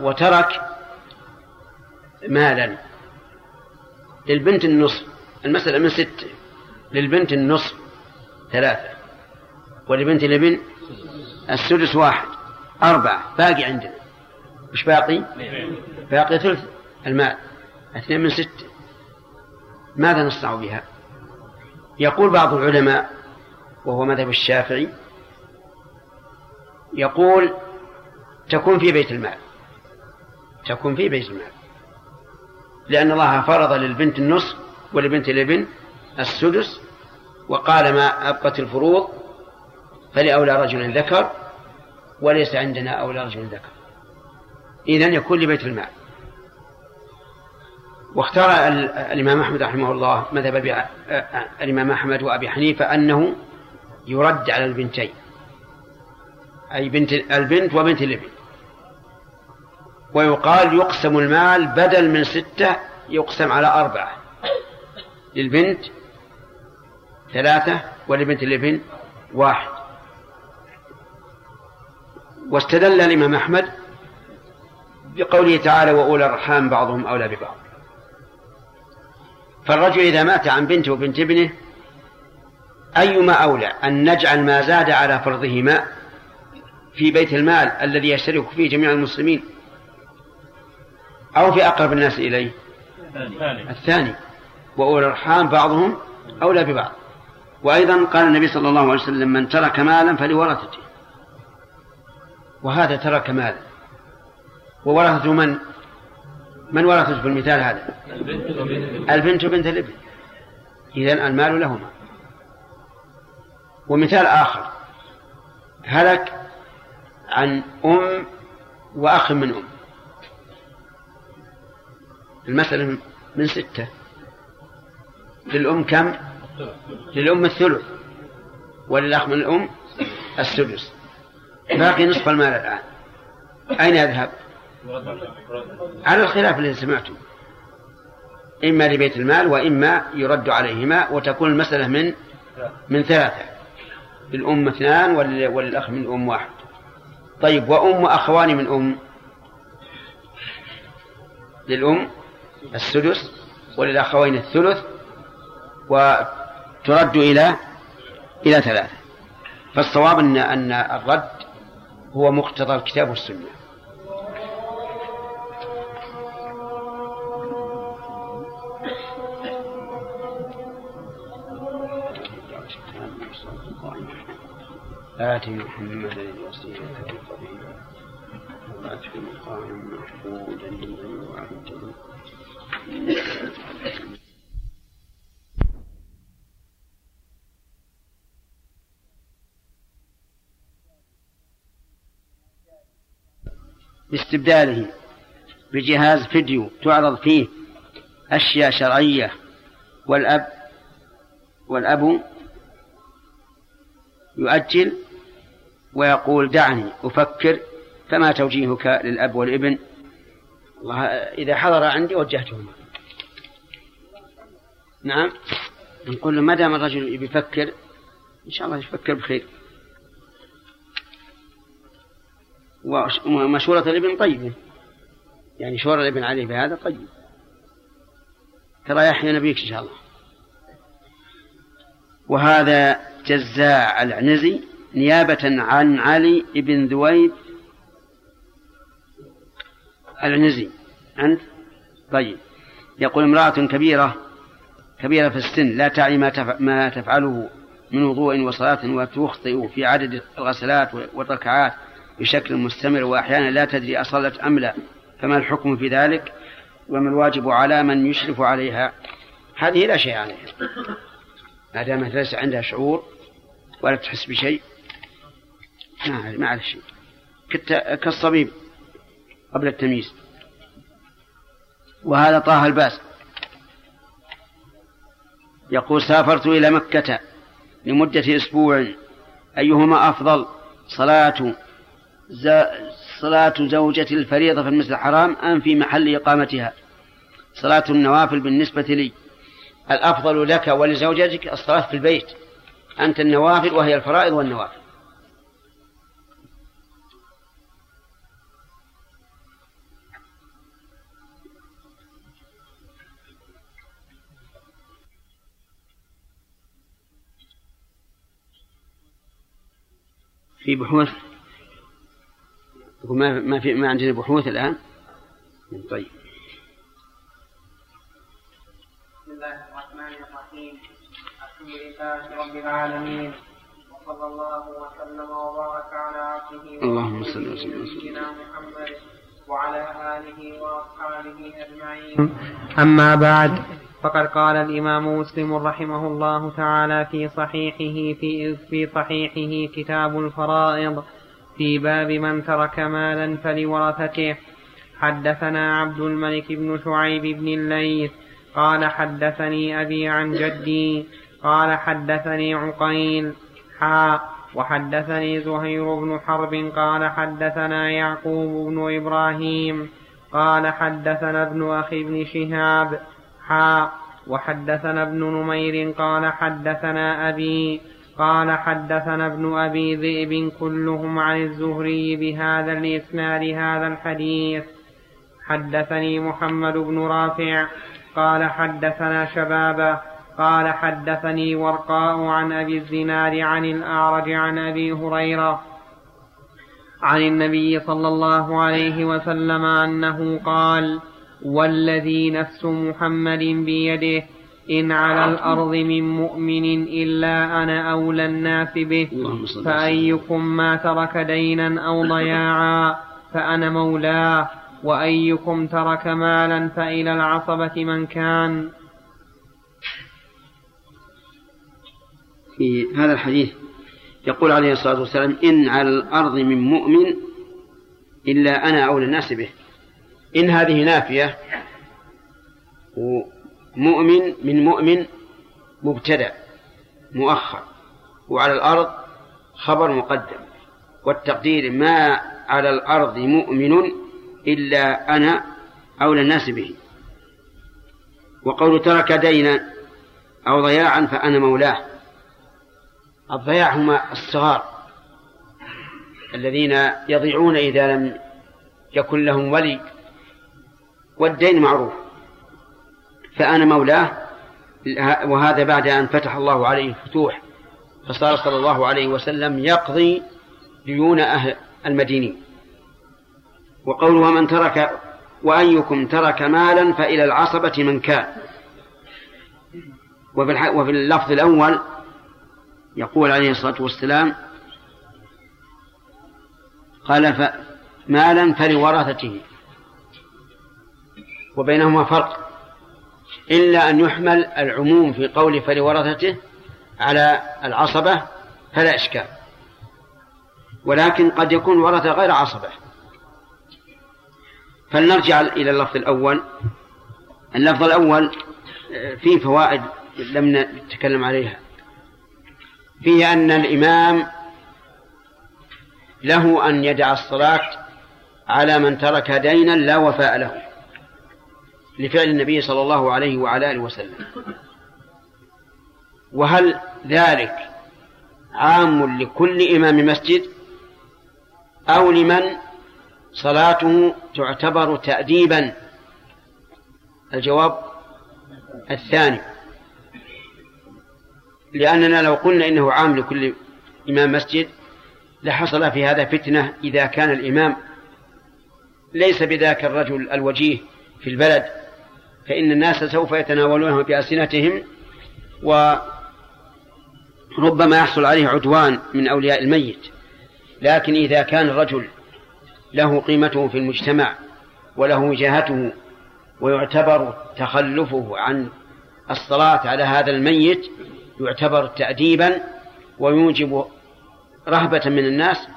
وترك مالا للبنت النصف المسألة من ستة للبنت النصف ثلاثة. ولبنت الابن السدس واحد. أربعة. باقي عندنا. وش باقي؟ باقي ثلث المال. اثنين من ستة. ماذا نصنع بها؟ يقول بعض العلماء وهو مذهب الشافعي يقول تكون في بيت المال. تكون في بيت المال. لأن الله فرض للبنت النصف ولبنت الابن السدس وقال ما أبقت الفروض فلأولى رجل ذكر وليس عندنا أولى رجل ذكر. إذن يكون لبيت المال. واختار الإمام أحمد رحمه الله مذهب الإمام أحمد وأبي حنيفة أنه يرد على البنتين. أي بنت البنت وبنت الابن. ويقال يقسم المال بدل من ستة يقسم على أربعة. للبنت ثلاثة ولبنت الابن واحد. واستدل الإمام أحمد بقوله تعالى وأولى الأرحام بعضهم أولى ببعض. فالرجل إذا مات عن بنته وبنت ابنه أيما أولى؟ أن نجعل ما زاد على فرضهما في بيت المال الذي يشترك فيه جميع المسلمين أو في أقرب الناس إليه. الثاني. وأولى الأرحام بعضهم أولى ببعض. وأيضا قال النبي صلى الله عليه وسلم من ترك مالا فلورثته. وهذا ترك مالا وورثته من؟ من ورثته في المثال هذا؟ البنت وبنت الابن. إذن المال لهما. ومثال آخر. هلك عن أم وأخ من أم. المسألة من ستة. للأم كم؟ للأم الثلث وللأخ من الأم السدس. باقي نصف المال الآن. أين يذهب؟ على الخلاف الذي سمعته إما لبيت المال وإما يرد عليهما وتكون المسألة من من ثلاثة. للأم اثنان وللأخ من أم واحد. طيب وأم وأخوان من أم؟ للأم السدس وللأخوين الثلث وترد إلى إلى ثلاثة. فالصواب أن أن الرد هو مقتضى الكتاب والسنة. آت محمدا الوسيلة والفضيلة وآت مقام محمودا لمن باستبداله بجهاز فيديو تعرض فيه أشياء شرعية. والأب والأب يؤجل ويقول دعني أفكر فما توجيهك للأب والابن؟ الله إذا حضر عندي وجهتهما. نعم. نقول له ما دام الرجل يفكر إن شاء الله يفكر بخير. ومشورة الابن طيبة يعني شورى الابن عليه بهذا طيب. ترى يحيى نبيك إن شاء الله. وهذا جزاع العنزي نيابة عن علي بن ذويب العنزي. أنت طيب. يقول امرأة كبيرة كبيرة في السن لا تعي ما ما تفعله من وضوء وصلاة وتخطئ في عدد الغسلات والركعات بشكل مستمر وأحيانا لا تدري أصلت أم لا فما الحكم في ذلك؟ وما الواجب على من يشرف عليها؟ هذه لا شيء عليها. ما دامت ليس عندها شعور ولا تحس بشيء ما ما عليه شيء. كالصبيب قبل التمييز. وهذا طه الباس. يقول سافرت إلى مكة لمدة أسبوع. أيهما أفضل؟ صلاة صلاة زوجة الفريضة في المسجد الحرام أم في محل إقامتها. صلاة النوافل بالنسبة لي. الأفضل لك ولزوجتك الصلاة في البيت. أنت النوافل وهي الفرائض والنوافل. في بحوث يقول ما ما في ما عندنا بحوث الآن؟ طيب. بسم الله الرحمن الرحيم. الحمد لله رب العالمين وصلى الله وسلم وبارك على عبده اللهم صل ورسوله وسلم. نبينا محمد وعلى آله وأصحابه أجمعين. أما بعد فقد قال الإمام مسلم رحمه الله تعالى في صحيحه في في صحيحه كتاب الفرائض. في باب من ترك مالا فلورثته. حدثنا عبد الملك بن شعيب بن الليث. قال حدثني أبي عن جدي. قال حدثني عقيل. حا وحدثني زهير بن حرب. قال حدثنا يعقوب بن إبراهيم. قال حدثنا ابن أخي بن شهاب. حا وحدثنا ابن نمير. قال حدثنا أبي. قال حدثنا ابن أبي ذئب كلهم عن الزهري بهذا الإسناد هذا الحديث. حدثني محمد بن رافع قال حدثنا شبابة قال حدثني ورقاء عن أبي الزناد عن الأعرج عن أبي هريرة عن النبي صلى الله عليه وسلم أنه قال والذي نفس محمد بيده إن على الأرض من مؤمن إلا أنا أولى الناس به. فأيكم ما ترك دينا أو ضياعا فأنا مولاه. وأيكم ترك مالا فإلى العصبة من كان. في هذا الحديث يقول عليه الصلاة والسلام إن على الأرض من مؤمن إلا أنا أولى الناس به. إن هذه نافية ومؤمن من مؤمن مبتدأ مؤخر وعلى الأرض خبر مقدم والتقدير ما على الأرض مؤمن إلا أنا أولى الناس به. وقول ترك دينا أو ضياعا فأنا مولاه. الضياع هم الصغار الذين يضيعون إذا لم يكن لهم ولي والدين معروف. فأنا مولاه وهذا بعد أن فتح الله عليه الفتوح فصار صلى الله عليه وسلم يقضي ديون أهل المدينين وقوله من ترك وأيكم ترك مالا فإلى العصبة من كان وفي. وفي اللفظ الأول يقول عليه الصلاة والسلام قال. مالا فلورثته وبينهما فرق إلا أن يحمل العموم في قول فلورثته على العصبة فلا إشكال. ولكن قد يكون ورثة غير عصبة. فلنرجع إلى اللفظ الأول. اللفظ الأول فيه فوائد لم نتكلم عليها. فيه أن الإمام له أن يدع الصلاة على من ترك دينا لا وفاء له. لفعل النبي صلى الله عليه وعلى آله وسلم. وهل ذلك عام لكل إمام مسجد؟ أو لمن صلاته تعتبر تأديبا؟ الجواب الثاني. لأننا لو قلنا إنه عام لكل إمام مسجد لحصل في هذا فتنة إذا كان الإمام ليس بذاك الرجل الوجيه في البلد. فإن الناس سوف يتناولونه بألسنتهم وربما يحصل عليه عدوان من أولياء الميت. لكن إذا كان الرجل له قيمته في المجتمع وله وجاهته ويعتبر تخلفه عن الصلاة على هذا الميت يعتبر تأديبا ويوجب رهبة من الناس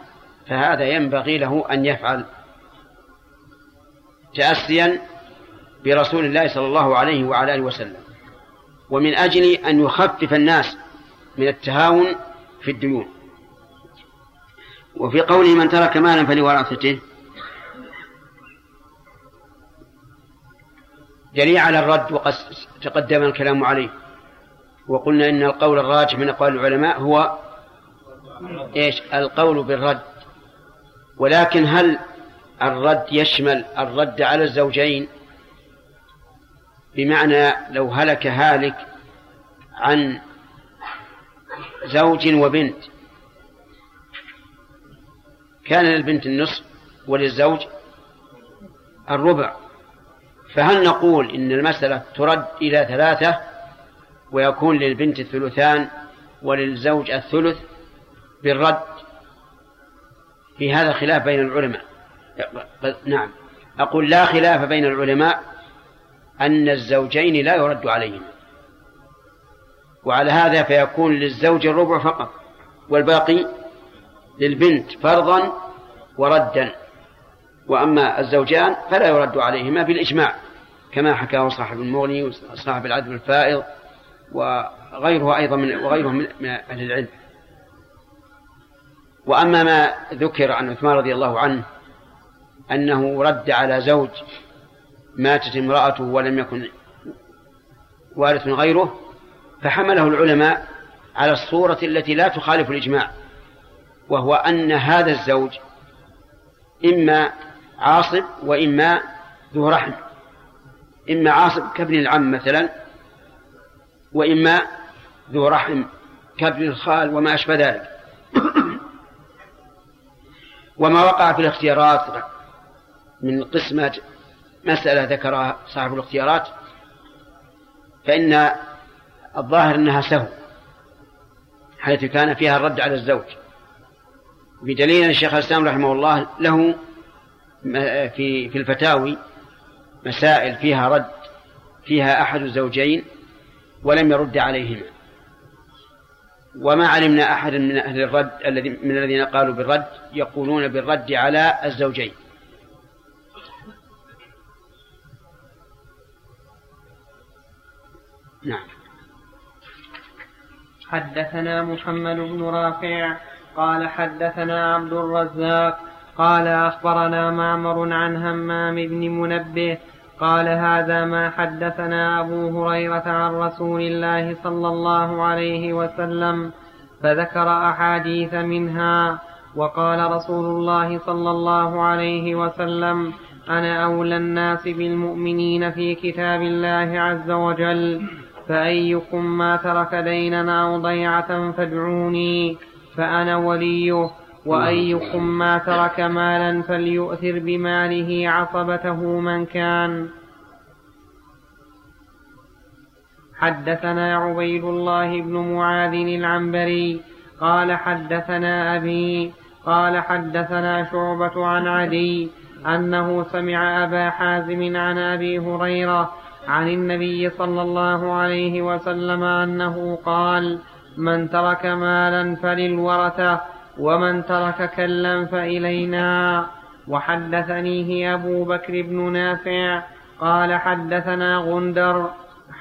فهذا ينبغي له أن يفعل تأسيا برسول الله صلى الله عليه وعلى آله وسلم. ومن أجل أن يخفف الناس من التهاون في الديون. وفي قوله من ترك مالا فلورثته دليل على الرد وقد تقدم الكلام عليه. وقلنا إن القول الراجح من أقوال العلماء هو إيش؟ القول بالرد. ولكن هل الرد يشمل الرد على الزوجين بمعنى لو هلك هالك عن زوج وبنت. كان للبنت النصف وللزوج الربع. فهل نقول إن المسألة ترد إلى ثلاثة ويكون للبنت الثلثان وللزوج الثلث بالرد؟ في هذا خلاف بين العلماء. نعم. أقول لا خلاف بين العلماء أن الزوجين لا يرد عليهما. وعلى هذا فيكون للزوج الربع فقط والباقي للبنت فرضا وردا. وأما الزوجان فلا يرد عليهما بالإجماع كما حكاه صاحب المغني وصاحب العدل الفائض وغيره أيضا من وغيره من أهل العلم. وأما ما ذكر عن عثمان رضي الله عنه أنه رد على زوج ماتت امرأته ولم يكن وارث غيره فحمله العلماء على الصورة التي لا تخالف الإجماع وهو أن هذا الزوج إما عاصب وإما ذو رحم إما عاصب كابن العم مثلا وإما ذو رحم كابن الخال وما أشبه ذلك. وما وقع في الاختيارات من قسمة مسألة ذكرها صاحب الاختيارات فإن الظاهر أنها سهو حيث كان فيها الرد على الزوج. بدليل أن الشيخ الإسلام رحمه الله له في في الفتاوي مسائل فيها رد فيها أحد الزوجين ولم يرد عليهما. وما علمنا أحدا من أهل الرد الذي من الذين قالوا بالرد يقولون بالرد على الزوجين. نعم. حدثنا محمد بن رافع قال حدثنا عبد الرزاق قال أخبرنا معمر عن همام بن منبه قال هذا ما حدثنا أبو هريرة عن رسول الله صلى الله عليه وسلم فذكر أحاديث منها وقال رسول الله صلى الله عليه وسلم أنا أولى الناس بالمؤمنين في كتاب الله عز وجل. فأيكم ما ترك دينا أو ضيعة فادعوني فأنا وليه. وأيكم ما ترك مالا فليؤثر بماله عصبته من كان. حدثنا عبيد الله بن معاذ العنبري قال حدثنا أبي قال حدثنا شعبة عن عدي أنه سمع أبا حازم عن أبي هريرة عن النبي صلى الله عليه وسلم أنه قال من ترك مالا فللورثة ومن ترك كلا فإلينا. وحدثنيه أبو بكر بن نافع قال حدثنا غندر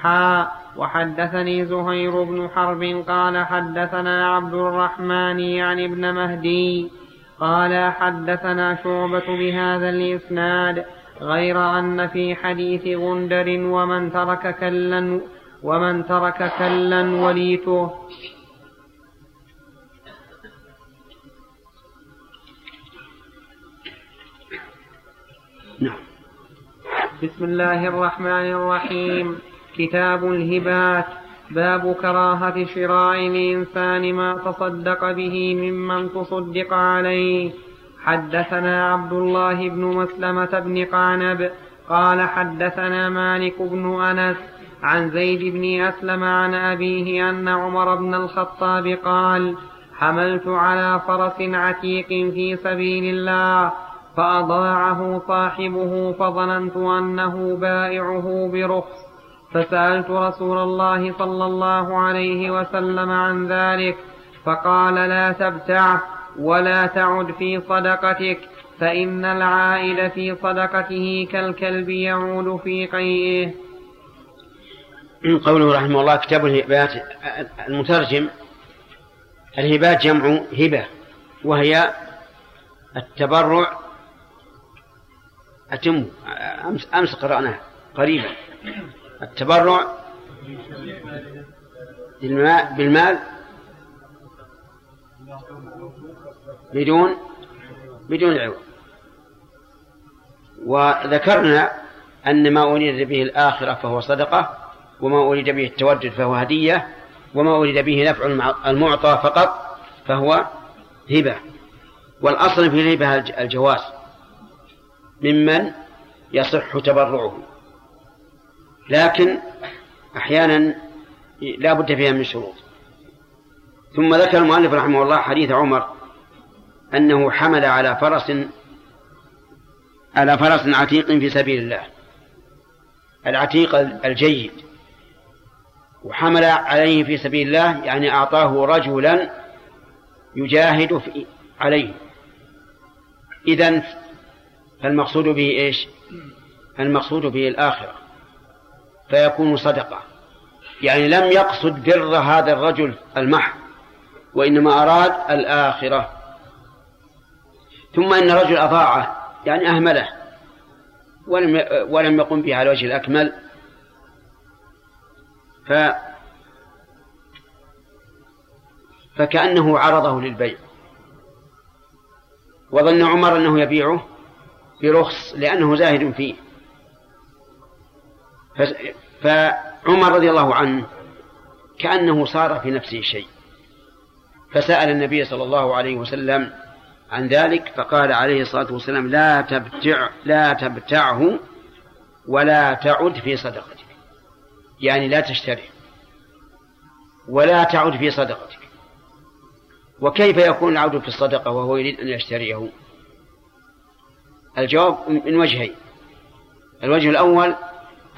حا وحدثني زهير بن حرب قال حدثنا عبد الرحمن يعني ابن مهدي قال حدثنا شعبة بهذا الإسناد غير أن في حديث غندر ومن ترك كلا ومن ترك كلا وليته. نعم. بسم الله الرحمن الرحيم. كتاب الهبات. باب كراهة شراء الإنسان ما تصدق به ممن تصدق عليه. حدثنا عبد الله بن مسلمة بن قعنب قال حدثنا مالك بن أنس عن زيد بن أسلم عن أبيه أن عمر بن الخطاب قال حملت على فرس عتيق في سبيل الله فأضاعه صاحبه فظننت أنه بائعه برخص. فسألت رسول الله صلى الله عليه وسلم عن ذلك فقال لا تبتعه ولا تعد في صدقتك فإن العائد في صدقته كالكلب يعود في قيئه. قوله رحمه الله كتاب الهبات المترجم الهبات جمع هبة وهي التبرع أتم أمس, أمس قرأناها قريبا. التبرع بالمال, بدون بدون عوض. وذكرنا أن ما أريد به الآخرة فهو صدقة وما أريد به التودد فهو هدية وما أريد به نفع المعطى فقط فهو هبة. والأصل في الهبة الجواز. ممن يصح تبرعه. لكن أحيانا لا بد فيها من شروط. ثم ذكر المؤلف رحمه الله حديث عمر أنه حمل على فرس على فرس عتيق في سبيل الله. العتيق الجيد. وحمل عليه في سبيل الله يعني أعطاه رجلا يجاهد في عليه. إذن فالمقصود به إيش؟ المقصود به الآخرة. فيكون صدقة. يعني لم يقصد بر هذا الرجل المحض وإنما أراد الآخرة. ثم إن الرجل أضاعه يعني أهمله. ولم ولم يقم به على الوجه الأكمل. ف فكأنه عرضه للبيع. وظن عمر أنه يبيعه برخص لأنه زاهد فيه. فعمر رضي الله عنه كأنه صار في نفسه شيء. فسأل النبي صلى الله عليه وسلم عن ذلك فقال عليه الصلاة والسلام لا تبتع لا تبتعه ولا تعد في صدقتك. يعني لا تشتري ولا تعد في صدقتك. وكيف يكون العود في الصدقة وهو يريد أن يشتريه؟ الجواب من وجهين. الوجه الأول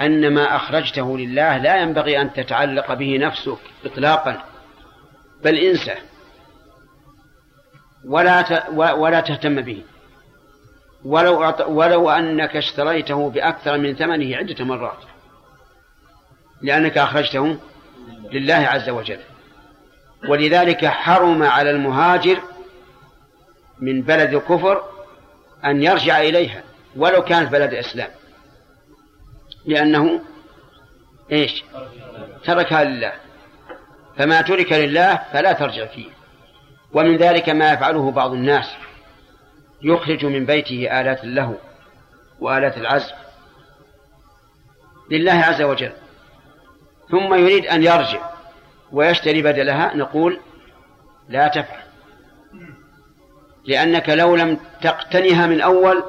أن ما أخرجته لله لا ينبغي أن تتعلق به نفسك إطلاقا بل إنسة. ولا ولا تهتم به. ولو ولو أنك اشتريته بأكثر من ثمنه عدة مرات. لأنك أخرجته لله عز وجل. ولذلك حرم على المهاجر من بلد الكفر أن يرجع إليها ولو كانت بلد إسلام لأنه إيش؟ تركها لله. فما ترك لله فلا ترجع فيه. ومن ذلك ما يفعله بعض الناس يخرج من بيته آلات اللهو وآلات العزف لله عز وجل ثم يريد أن يرجع ويشتري بدلها نقول لا تفعل لأنك لو لم تقتنها من أول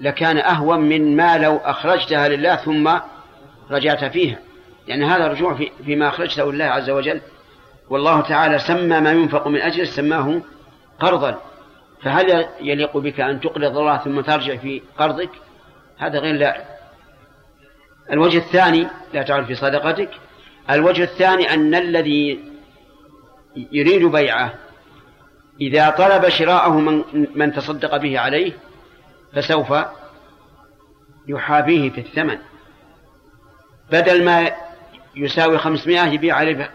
لكان أهون من ما لو أخرجتها لله ثم رجعت فيها لأن يعني هذا رجوع في فيما أخرجته لله عز وجل والله تعالى سمى ما ينفق من أجل سماه قرضا. فهل يليق بك أن تقرض الله ثم ترجع في قرضك؟ هذا غير لائق. الوجه الثاني لا تعرف في صدقتك. الوجه الثاني أن الذي يريد بيعه إذا طلب شراءه من, من تصدق به عليه فسوف يحابيه في الثمن. بدل ما يساوي خمسمائة يبيع عليه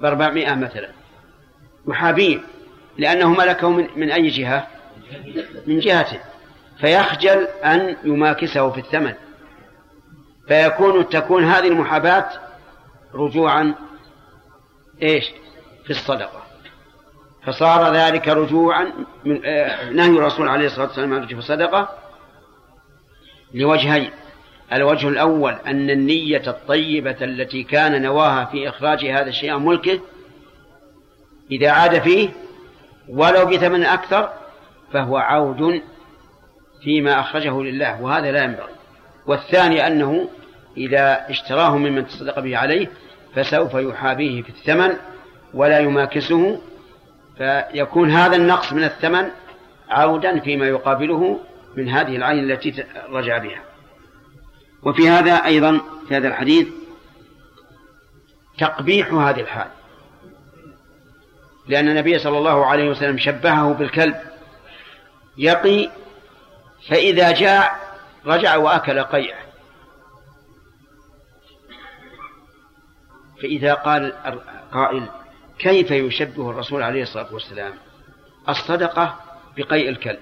بأربعمائة مثلا. يحابيه لأنه ملكه من, من أي جهة؟ من جهته فيخجل أن يماكسه في الثمن. فيكون تكون هذه المحاباة رجوعا إيش؟ في الصدقة. فصار ذلك رجوعا من آه، نهي الرسول عليه الصلاة والسلام عن الصدقة لوجهين. الوجه الأول أن النية الطيبة التي كان نواها في إخراج هذا الشيء عن ملكه إذا عاد فيه ولو بثمن أكثر فهو عود فيما أخرجه لله وهذا لا ينبغي. والثاني أنه إذا اشتراه ممن تصدق به عليه فسوف يحابيه في الثمن ولا يماكسه فيكون هذا النقص من الثمن عودا فيما يقابله من هذه العين التي رجع بها. وفي هذا أيضا في هذا الحديث تقبيح هذه الحال. لأن النبي صلى الله عليه وسلم شبهه بالكلب يقي فإذا جاع رجع وأكل قيعه. فإذا قال قائل كيف يشبه الرسول عليه الصلاة والسلام؟ الصدقة بقيء الكلب.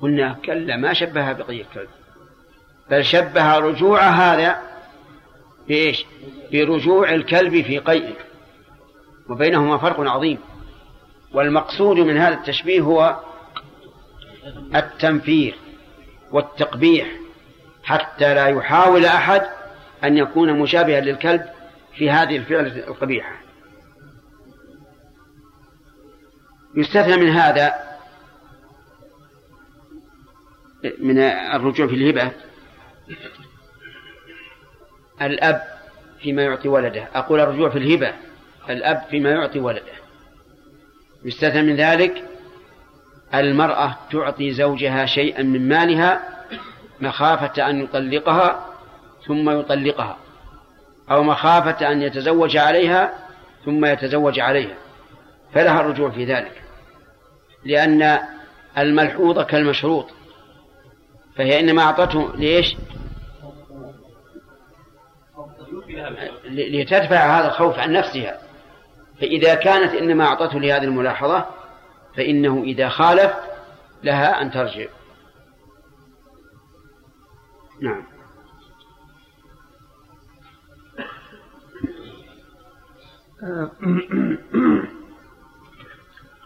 قلنا كلا ما شبهها بقيء الكلب. بل شبه رجوع هذا بإيش؟ برجوع الكلب في قيئه وبينهما فرق عظيم. والمقصود من هذا التشبيه هو التنفير والتقبيح حتى لا يحاول أحد أن يكون مشابها للكلب في هذه الفعلة القبيحة. يستثنى من هذا من الرجوع في الهبة. الأب فيما يعطي ولده. أقول الرجوع في الهبة. الأب فيما يعطي ولده. يستثنى من ذلك المرأة تعطي زوجها شيئا من مالها مخافة أن يطلقها ثم يطلقها أو مخافة أن يتزوج عليها ثم يتزوج عليها. فلها الرجوع في ذلك. لأن الملحوظ كالمشروط. فهي إنما أعطته ليش؟ لتدفع هذا الخوف عن نفسها. فإذا كانت إنما أعطته لهذه الملاحظة فإنه إذا خالف لها أن ترجع. نعم.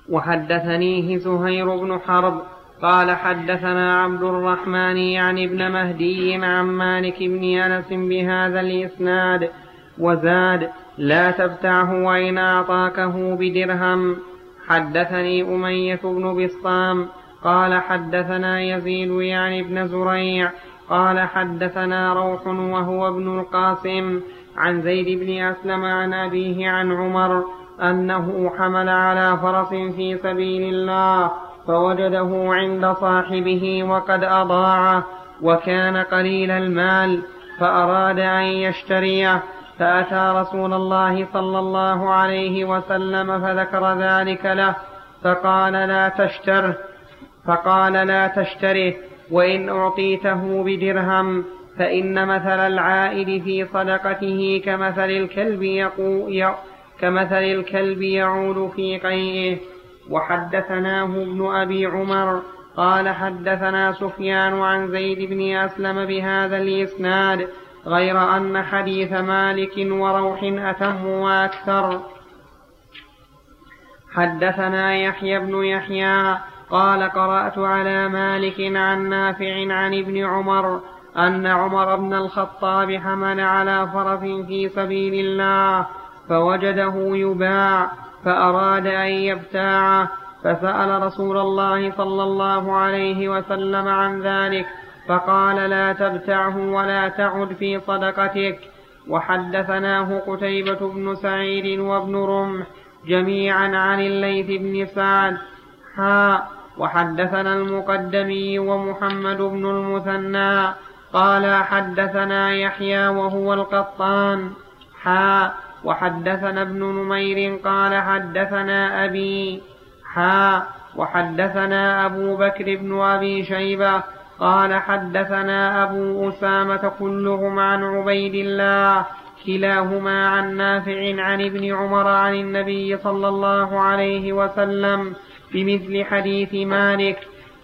وحدثنيه زهير بن حرب قال حدثنا عبد الرحمن يعني ابن مهدي عن مالك بن أنس بهذا الإسناد وزاد لا تبتعه وإن أعطاكه بدرهم. حدثني أمية بن بسطام قال حدثنا يزيد يعني ابن زريع قال حدثنا روح وهو ابن القاسم عن زيد بن أسلم عن أبيه عن عمر أنه حمل على فرس في سبيل الله فوجده عند صاحبه وقد أضاعه وكان قليل المال فأراد أن يشتريه. فأتى رسول الله صلى الله عليه وسلم فذكر ذلك له فقال لا تشتره فقال لا تشتره وإن أعطيته بدرهم فإن مثل العائد في صدقته كمثل الكلب يقو كمثل الكلب يعود في قيئه. وحدثناه ابن أبي عمر قال حدثنا سفيان عن زيد بن أسلم بهذا الإسناد غير أن حديث مالك وروح أتم وأكثر. حدثنا يحيى بن يحيى قال قرأت على مالك عن نافع عن ابن عمر أن عمر بن الخطاب حمل على فرس في سبيل الله فوجده يباع فأراد أن يبتاعه فسأل رسول الله صلى الله عليه وسلم عن ذلك فقال لا تبتعه ولا تعد في صدقتك. وحدثناه قتيبة بن سعيد وابن رمح جميعا عن الليث بن سعد. حاء وحدثنا المقدمي ومحمد بن المثنى. قال حدثنا يحيى وهو القطان. حاء وحدثنا ابن نمير قال حدثنا أبي. حا وحدثنا أبو بكر بن أبي شيبة قال حدثنا أبو أسامة كلهم عن عبيد الله كلاهما عن نافع عن ابن عمر عن النبي صلى الله عليه وسلم بمثل حديث مالك.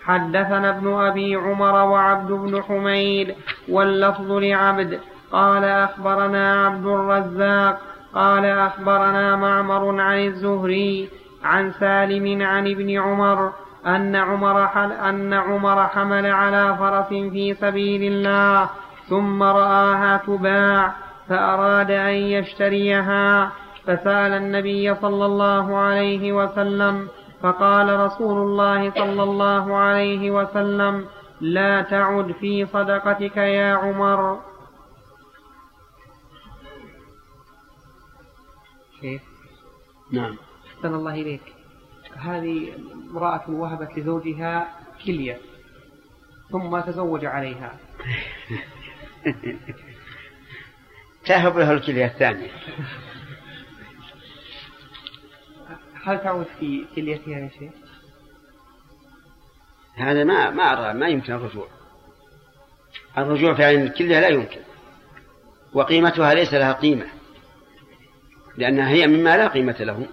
حدثنا ابن أبي عمر وعبد بن حميد واللفظ لعبد. قال أخبرنا عبد الرزاق. قال أخبرنا معمر عن الزهري عن سالم عن ابن عمر أن عمر حل أن عمر حمل على فرس في سبيل الله ثم رآها تباع فأراد أن يشتريها. فسأل النبي صلى الله عليه وسلم فقال رسول الله صلى الله عليه وسلم لا تعد في صدقتك يا عمر. كيف نعم. أحسن الله إليك. هذه امرأة وهبت لزوجها كلية ثم تزوج عليها. تهب له الكلية الثانية. هل تعود في كليتها يا شيخ؟ هذا ما ما أرى ما يمكن الرجوع. الرجوع في عين الكلية لا يمكن. وقيمتها ليس لها قيمة لأنها هي مما لا قيمة له.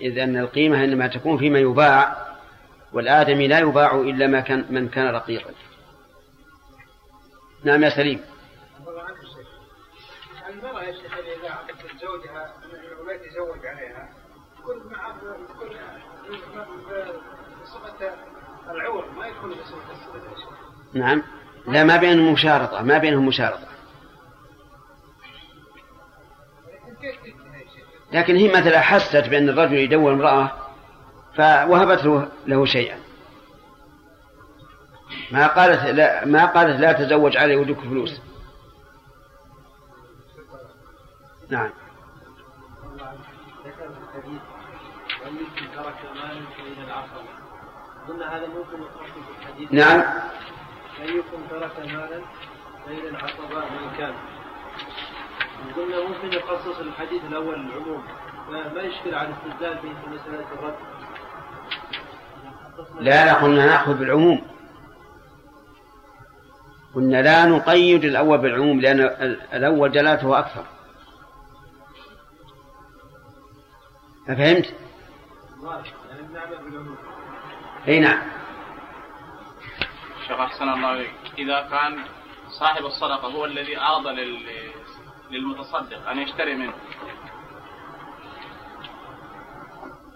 إذ أن القيمة إنما تكون فيما يباع والآدمي لا يباع إلا ما كان من كان رقيقا. نعم يا سليم. المرأة يا شيخ إذا عقدت زوجها ولا يتزوج عليها يكون مع يكون بصفة العور ما يكون بصفة الصفة نعم. لا ما بينهم مشارطة ما بينهم مشارطة. لكن هي مثلا حست بأن الرجل يدور امرأة فوهبت له, شيئا. ما قالت لا ما قالت لا تزوج علي ودك فلوس. نعم. قلنا هذا ممكن في الحديث نعم أيكم ترك مالا بين العصباء من كان. قلنا ممكن يخصص الحديث الأول العموم ما يشكل على الاستدلال به في مسألة الرد. لا لا قلنا نأخذ بالعموم. قلنا لا نقيد الأول بالعموم لأن الأول دلالته أكثر. أفهمت؟ أي نعم. شيخ أحسن الله إذا كان صاحب الصدقة هو الذي عرض للمتصدق أن يشتري منه.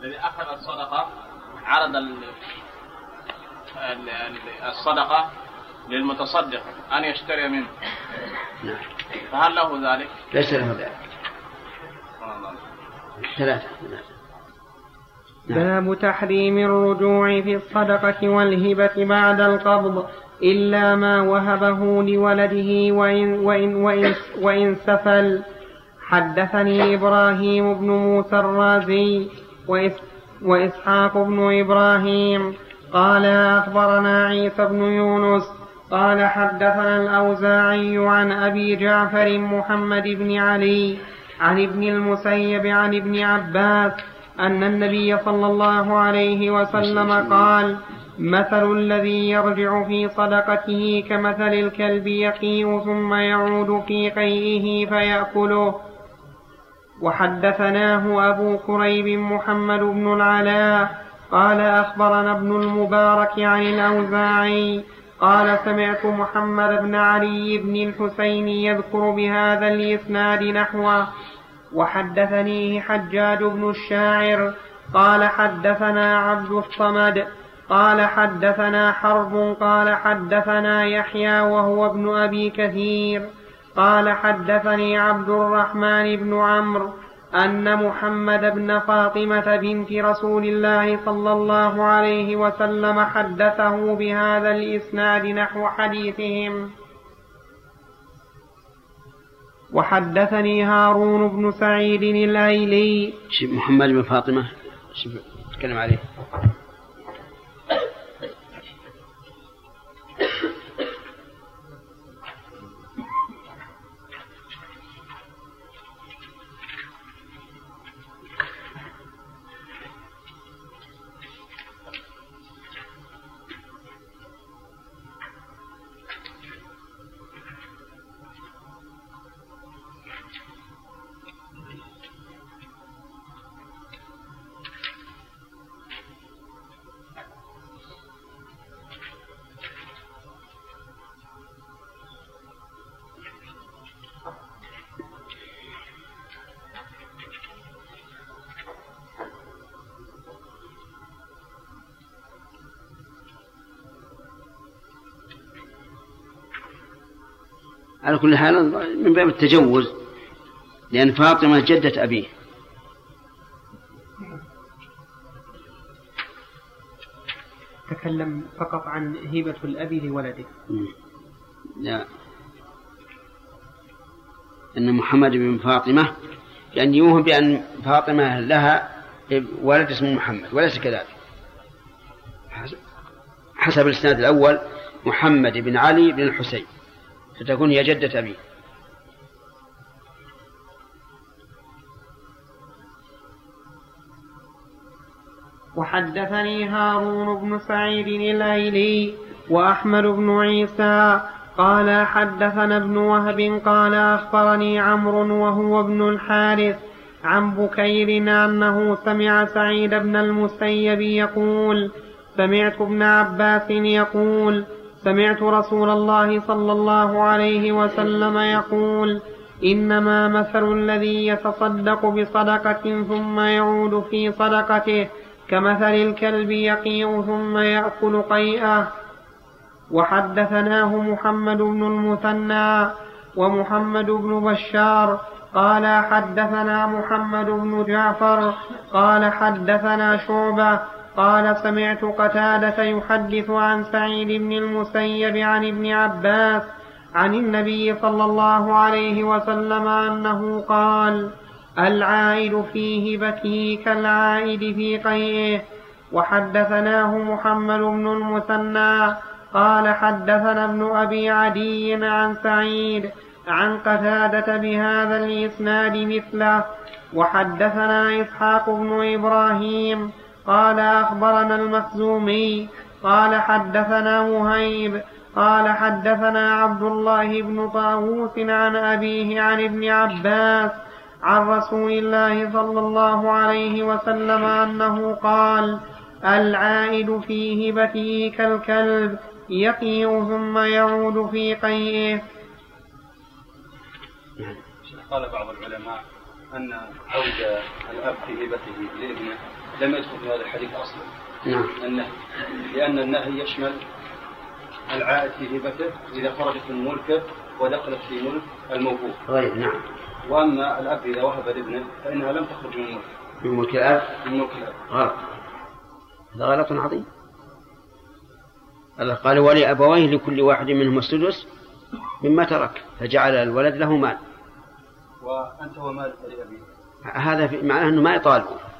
الذي أخذ الصدقة عرض الصدقة للمتصدق أن يشتري منه. نعم. فهل له ذلك؟ ليس له ذلك. ثلاثة. نعم. باب تحريم الرجوع في الصدقة والهبة بعد القبض. إلا ما وهبه لولده وإن, وإن, وإن, وإن سفل. حدثني إبراهيم بن موسى الرازي وإسحاق بن إبراهيم. قال أخبرنا عيسى بن يونس. قال حدثنا الأوزاعي عن أبي جعفر محمد بن علي عن ابن المسيب عن ابن عباس أن النبي صلى الله عليه وسلم قال مثل الذي يرجع في صدقته كمثل الكلب يقيء ثم يعود في قيئه فيأكله. وحدثناه أبو كريب محمد بن العلاء قال أخبرنا ابن المبارك عن الأوزاعي قال سمعت محمد بن علي بن الحسين يذكر بهذا الإسناد نحوه. وحدثنيه حجاج بن الشاعر قال حدثنا عبد الصمد قال حدثنا حرب قال حدثنا يحيى وهو ابن أبي كثير. قال حدثني عبد الرحمن بن عمرو أن محمد بن فاطمة بنت رسول الله صلى الله عليه وسلم حدثه بهذا الإسناد نحو حديثهم. وحدثني هارون بن سعيد الأيلي. محمد بن فاطمة. تكلم عليه. على كل حال من باب التجوز لأن فاطمة جدة أبيه. تكلم فقط عن هبة الأب لولده. لا. أن محمد بن فاطمة لأن يوهم بأن فاطمة لها ولد اسمه محمد وليس كذلك. حسب الإسناد الأول محمد بن علي بن الحسين. فتكون هي جدة أبيه وحدثني هارون بن سعيد الأيلي وأحمد بن عيسى قال حدثنا ابن وهب قال أخبرني عمرو وهو ابن الحارث عن بكير أنه سمع سعيد بن المسيب يقول سمعت ابن عباس يقول سمعت رسول الله صلى الله عليه وسلم يقول إنما مثل الذي يتصدق بصدقة ثم يعود في صدقته كمثل الكلب يقيء ثم يأكل قيئه. وحدثناه محمد بن المثنى ومحمد بن بشار قال حدثنا محمد بن جعفر قال حدثنا شعبة قال سمعت قتادة يحدث عن سعيد بن المسيب عن ابن عباس عن النبي صلى الله عليه وسلم أنه قال العائد في هبته كالعائد في قيئه. وحدثناه محمد بن المثنى قال حدثنا ابن أبي عدي عن سعيد عن قتادة بهذا الإسناد مثله. وحدثنا إسحاق بن إبراهيم قال أخبرنا المخزومي قال حدثنا مهيب قال حدثنا عبد الله بن طاووس عن أبيه عن ابن عباس عن رسول الله صلى الله عليه وسلم أنه قال العائد في هبته كالكلب يقيء ثم يعود في قيئه. قال بعض العلماء أن عود الأب في هبته لابنه لم يدخل في هذا الحديث أصلا. نعم. النهي. لأن النهي يشمل العائد في هبته إذا خرجت من ملكه ودخلت في ملك الموهوب غير نعم. وأما الأب إذا وهب لابنه فإنها لم تخرج من الملك من ملك الأب؟ من ملك الأب. غلط. هذا غلط عظيم. الله قال ولأبويه لكل واحد منهم السدس مما ترك فجعل الولد له مال. وأنت ومالك لابيك هذا معناه أنه ما يطالبه.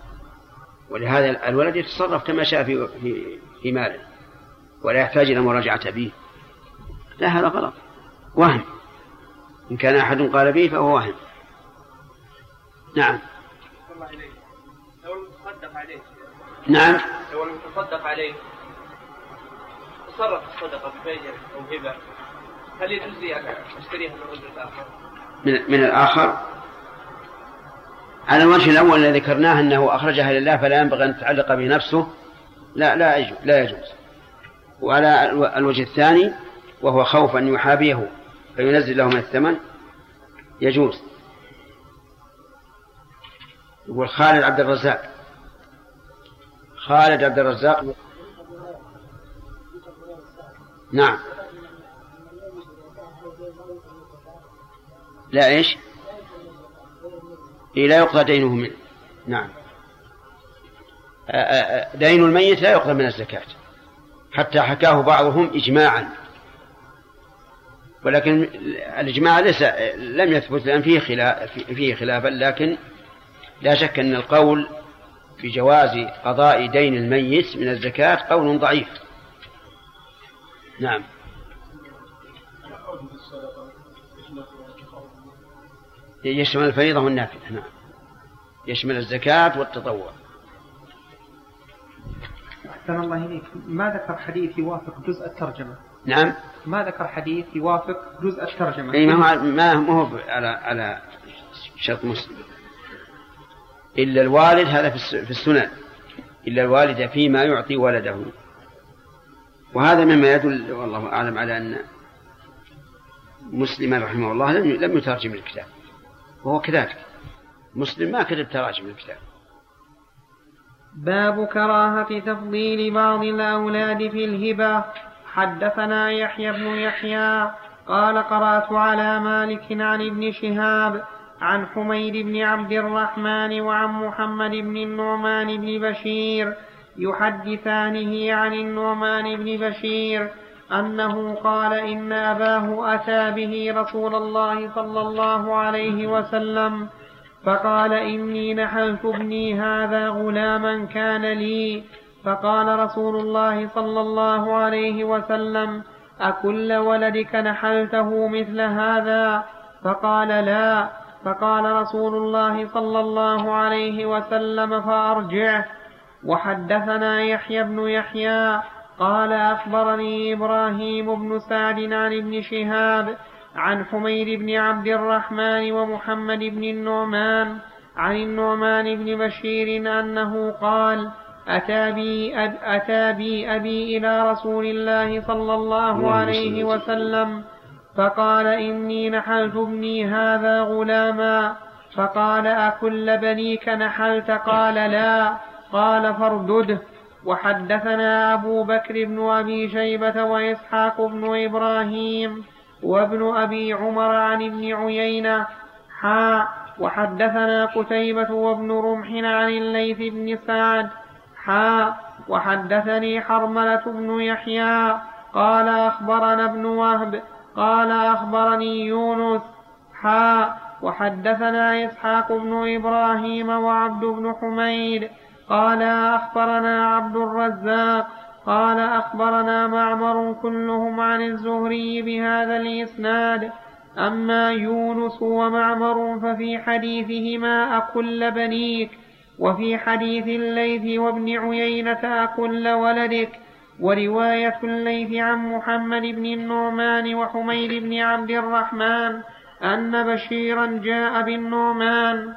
ولهذا الولد يتصرف كما شاء في في ماله ولا يحتاج إلى مراجعة أبيه. لا هذا غلط. وهم. إن كان أحد قال به فهو وهم. نعم. الله لو عليه نعم. لو المتصدق عليه تصرف الصدقة ببيع أو هبة هل يجوز لي أن أشتريها من رجل آخر؟ من, من الآخر؟ على الوجه الأول الذي ذكرناه أنه أخرجها لله فلا ينبغي أن تتعلق به نفسه. لا لا يجوز لا يجوز. وعلى الوجه الثاني وهو خوف أن يحابيه فينزل له من الثمن يجوز. يقول خالد عبد الرزاق. خالد عبد الرزاق. نعم. لا إيش؟ إيه لا يقضى دينه منه نعم. دين الميت لا يقضى من الزكاة. حتى حكاه بعضهم إجماعا. ولكن الإجماع ليس لم يثبت لأن فيه خلاف فيه خلافا لكن لا شك أن القول في جواز قضاء دين الميت من الزكاة قول ضعيف. نعم. يشمل الفريضة والنافلة. نعم. يشمل الزكاة والتطوع. أحسن الله إليك. ما ذكر حديث يوافق جزء الترجمة؟ نعم. ما ذكر حديث يوافق جزء الترجمة؟ اي ما هو ما ما هو على على شرط مسلم. إلا الوالد هذا في السنن. إلا الوالد فيما يعطي ولده. وهذا مما يدل والله أعلم على أن مسلما رحمه الله لم لم يترجم الكتاب. وهو كذلك. مسلم ما كتب تراجم الكتاب. باب كراهة تفضيل بعض الأولاد في الهبة. حدثنا يحيى بن يحيى قال قرأت على مالك عن ابن شهاب عن حميد بن عبد الرحمن وعن محمد بن النعمان بن بشير يحدثانه عن النعمان بن بشير أنه قال إن أباه أتى به رسول الله صلى الله عليه وسلم فقال إني نحلت ابني هذا غلاما كان لي. فقال رسول الله صلى الله عليه وسلم أكل ولدك نحلته مثل هذا؟ فقال لا. فقال رسول الله صلى الله عليه وسلم فأرجعه. وحدثنا يحيى بن يحيى قال أخبرني إبراهيم بن سعد عن ابن شهاب عن حميد بن عبد الرحمن ومحمد بن النعمان عن النعمان بن بشير أنه قال أتى بي, أب أتى بي أبي إلى رسول الله صلى الله عليه وسلم فقال إني نحلت ابني هذا غلاما فقال أكل بنيك نحلت قال لا قال فاردده وحدثنا أبو بكر بن أبي شيبة وإسحاق بن إبراهيم وابن أبي عمر عن ابن عيينة. حاء وحدثنا قتيبة وابن رمح عن الليث بن سعد. حاء وحدثني حرملة بن يحيى. قال أخبرنا ابن وهب. قال أخبرني يونس. حاء وحدثنا إسحاق بن إبراهيم وعبد بن حميد. قال أخبرنا عبد الرزاق قال أخبرنا معمر كلهم عن الزهري بهذا الإسناد. أما يونس ومعمر ففي حديثهما أكل بنيك وفي حديث الليث وابن عيينة أكل ولدك ورواية الليث عن محمد بن النعمان وحميد بن عبد الرحمن أن بشيرا جاء بالنعمان.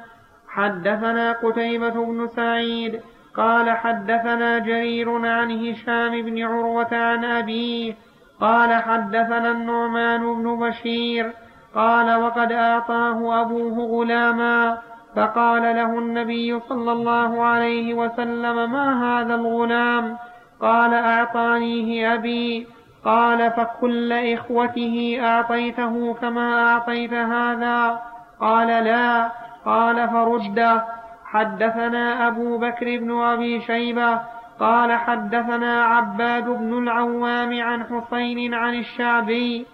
حدثنا قتيبة بن سعيد قال حدثنا جرير عن هشام بن عروة عن أبيه قال حدثنا النعمان بن بشير قال وقد أعطاه أبوه غلاما فقال له النبي صلى الله عليه وسلم ما هذا الغلام؟ قال أعطانيه أبي. قال فكل إخوته أعطيته كما أعطيت هذا؟ قال لا. قال فرد. حدثنا أبو بكر بن أبي شيبة قال حدثنا عباد بن العوام عن حسين عن الشعبي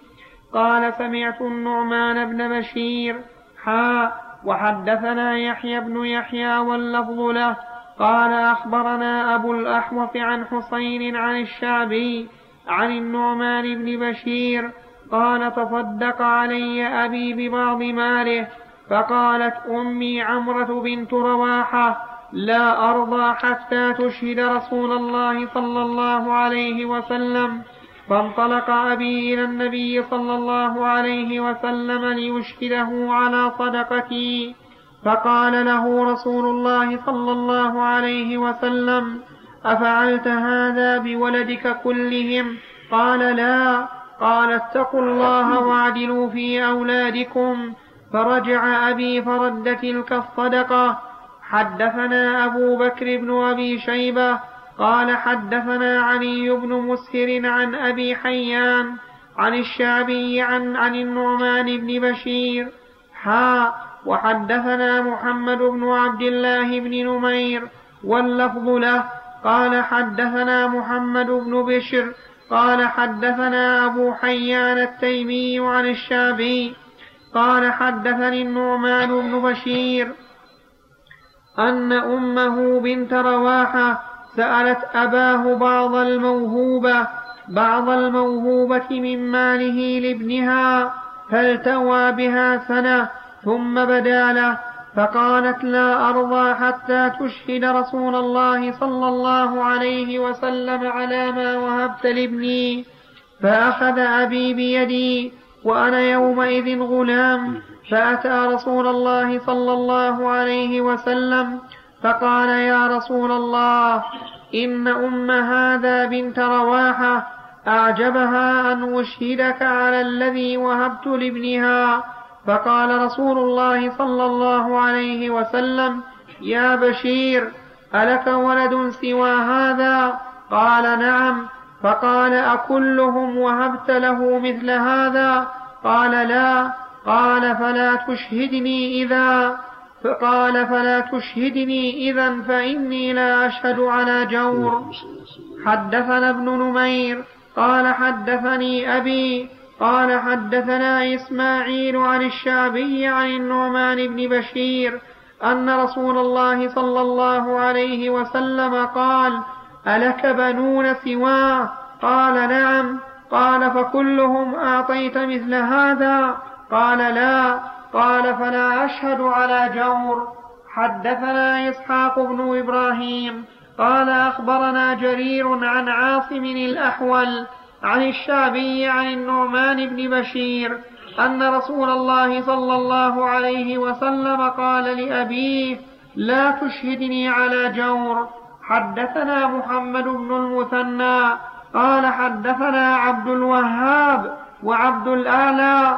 قال سمعت النعمان بن بشير. حا وحدثنا يحيى بن يحيى واللفظ له. قال أخبرنا أبو الأحوص عن حسين عن الشعبي عن النعمان بن بشير. قال تصدق علي أبي ببعض ماله. فقالت أمي عمرة بنت رواحة لا أرضى حتى تشهد رسول الله صلى الله عليه وسلم فانطلق أبي إلى النبي صلى الله عليه وسلم ليشهده على صدقتي. فقال له رسول الله صلى الله عليه وسلم أفعلت هذا بولدك كلهم؟ قال لا. قال اتقوا الله واعدلوا في أولادكم. فرجع أبي فرد تلك الصدقة. حدثنا أبو بكر بن أبي شيبة قال حدثنا علي بن مسهر عن أبي حيان عن الشعبي عن عن النعمان بن بشير. حا وحدثنا محمد بن عبد الله بن نمير واللفظ له. قال حدثنا محمد بن بشر قال حدثنا أبو حيان التيمي عن الشعبي قال حدثني النعمان بن بشير أن أمه بنت رواحة سألت أباه بعض الموهوبة بعض الموهوبة من ماله لابنها فالتوى بها سنة ثم بدا له فقالت لا أرضى حتى تشهد رسول الله صلى الله عليه وسلم على ما وهبت لابني فأخذ أبي بيدي وأنا يومئذ غلام. فأتى رسول الله صلى الله عليه وسلم فقال يا رسول الله إن أم هذا بنت رواحة أعجبها أن أشهدك على الذي وهبت لابنها. فقال رسول الله صلى الله عليه وسلم يا بشير ألك ولد سوى هذا؟ قال نعم. فقال أكلهم وهبت له مثل هذا؟ قال لا. قال فلا تشهدني إذا. فقال فلا تشهدني إذا فإني لا أشهد على جور. حدثنا ابن نمير. قال حدثني أبي. قال حدثنا إسماعيل عن الشعبي عن النعمان بن بشير أن رسول الله صلى الله عليه وسلم قال ألك بنون سواه قال نعم. قال فكلهم أعطيت مثل هذا؟ قال لا. قال فلا أشهد على جور. حدثنا إسحاق بن إبراهيم. قال أخبرنا جرير عن عاصم الأحول عن الشعبي عن النعمان بن بشير أن رسول الله صلى الله عليه وسلم قال لأبيه لا تشهدني على جور. حدثنا محمد بن المثنى قال حدثنا عبد الوهاب وعبد الأعلى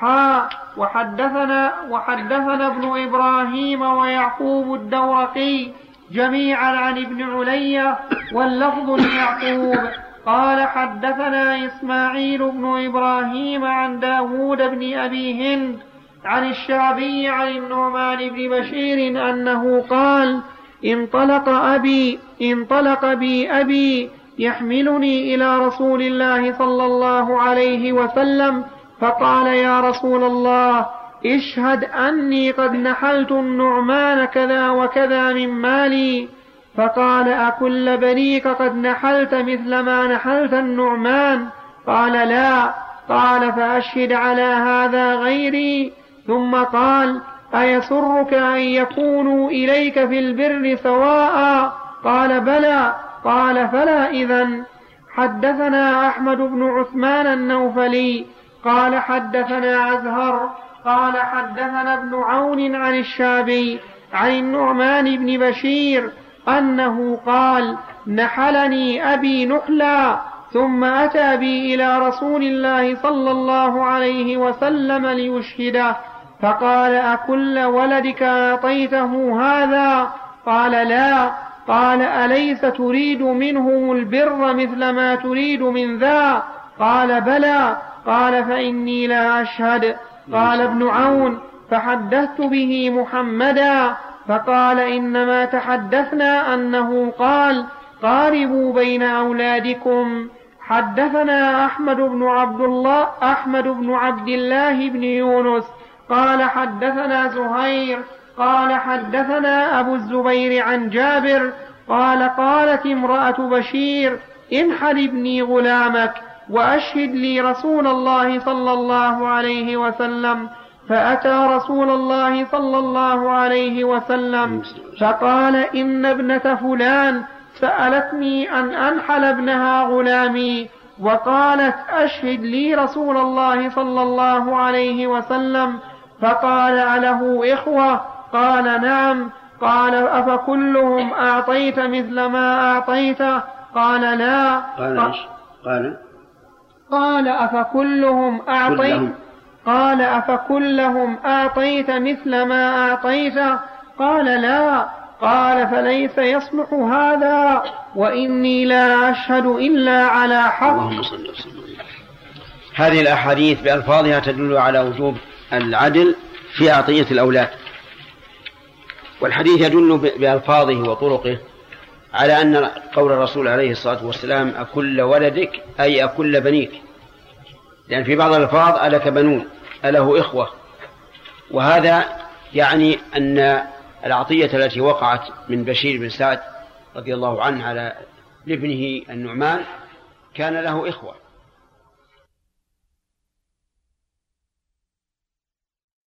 حا وحدثنا وحدثنا ابن إبراهيم ويعقوب الدورقي جميعا عن ابن علي واللفظ ليعقوب. قال حدثنا إسماعيل بن إبراهيم عن داود بن أبي هند عن الشعبي عن النعمان بن بشير أنه قال انطلق أبي انطلق بي أبي يحملني إلى رسول الله صلى الله عليه وسلم فقال يا رسول الله اشهد أني قد نحلت النعمان كذا وكذا من مالي. فقال أكل بنيك قد نحلت مثل ما نحلت النعمان؟ قال لا. قال فأشهد على هذا غيري. ثم قال أيسرك أن يكونوا إليك في البر سواء؟ قال بلى. قال فلا إذن. حدثنا أحمد بن عثمان النوفلي. قال حدثنا عزهر قال حدثنا ابن عون عن الشابي عن النعمان بن بشير أنه قال نحلني أبي نحلا ثم أتى بي إلى رسول الله صلى الله عليه وسلم ليشهده. فقال أكل ولدك أعطيته هذا؟ قال لا. قال أليس تريد منهم البر مثل ما تريد من ذا؟ قال بلى. قال فإني لا أشهد. قال ابن عون. فحدثت به محمدا. فقال إنما تحدثنا أنه قال قاربوا بين أولادكم. حدثنا أحمد بن عبد الله أحمد بن عبد الله بن يونس. قال حدثنا زهير قال حدثنا أبو الزبير عن جابر قال قالت امرأة بشير انحل ابني غلامك وأشهد لي رسول الله صلى الله عليه وسلم. فأتى رسول الله صلى الله عليه وسلم فقال إن ابنة فلان سألتني أن أنحل ابنها غلامي وقالت أشهد لي رسول الله صلى الله عليه وسلم. فقال أله إخوة قال نعم. قال أفكلهم أعطيت مثل ما أعطيت؟ قال لا. قال إيش؟ قال قال أفكلهم أعطيت؟ قال أفكلهم أعطيت مثل ما أعطيت؟ قال لا. قال فليس يصلح هذا وإني لا أشهد إلا على حق. اللهم صل وسلم هذه الأحاديث بألفاظها تدل على وجوب العدل في أعطية الأولاد. والحديث يدل بألفاظه وطرقه على أن قول الرسول عليه الصلاة والسلام أكل ولدك أي أكل بنيك. لأن في بعض الألفاظ ألك بنون أله إخوة. وهذا يعني أن العطية التي وقعت من بشير بن سعد رضي الله عنه على لابنه النعمان كان له إخوة.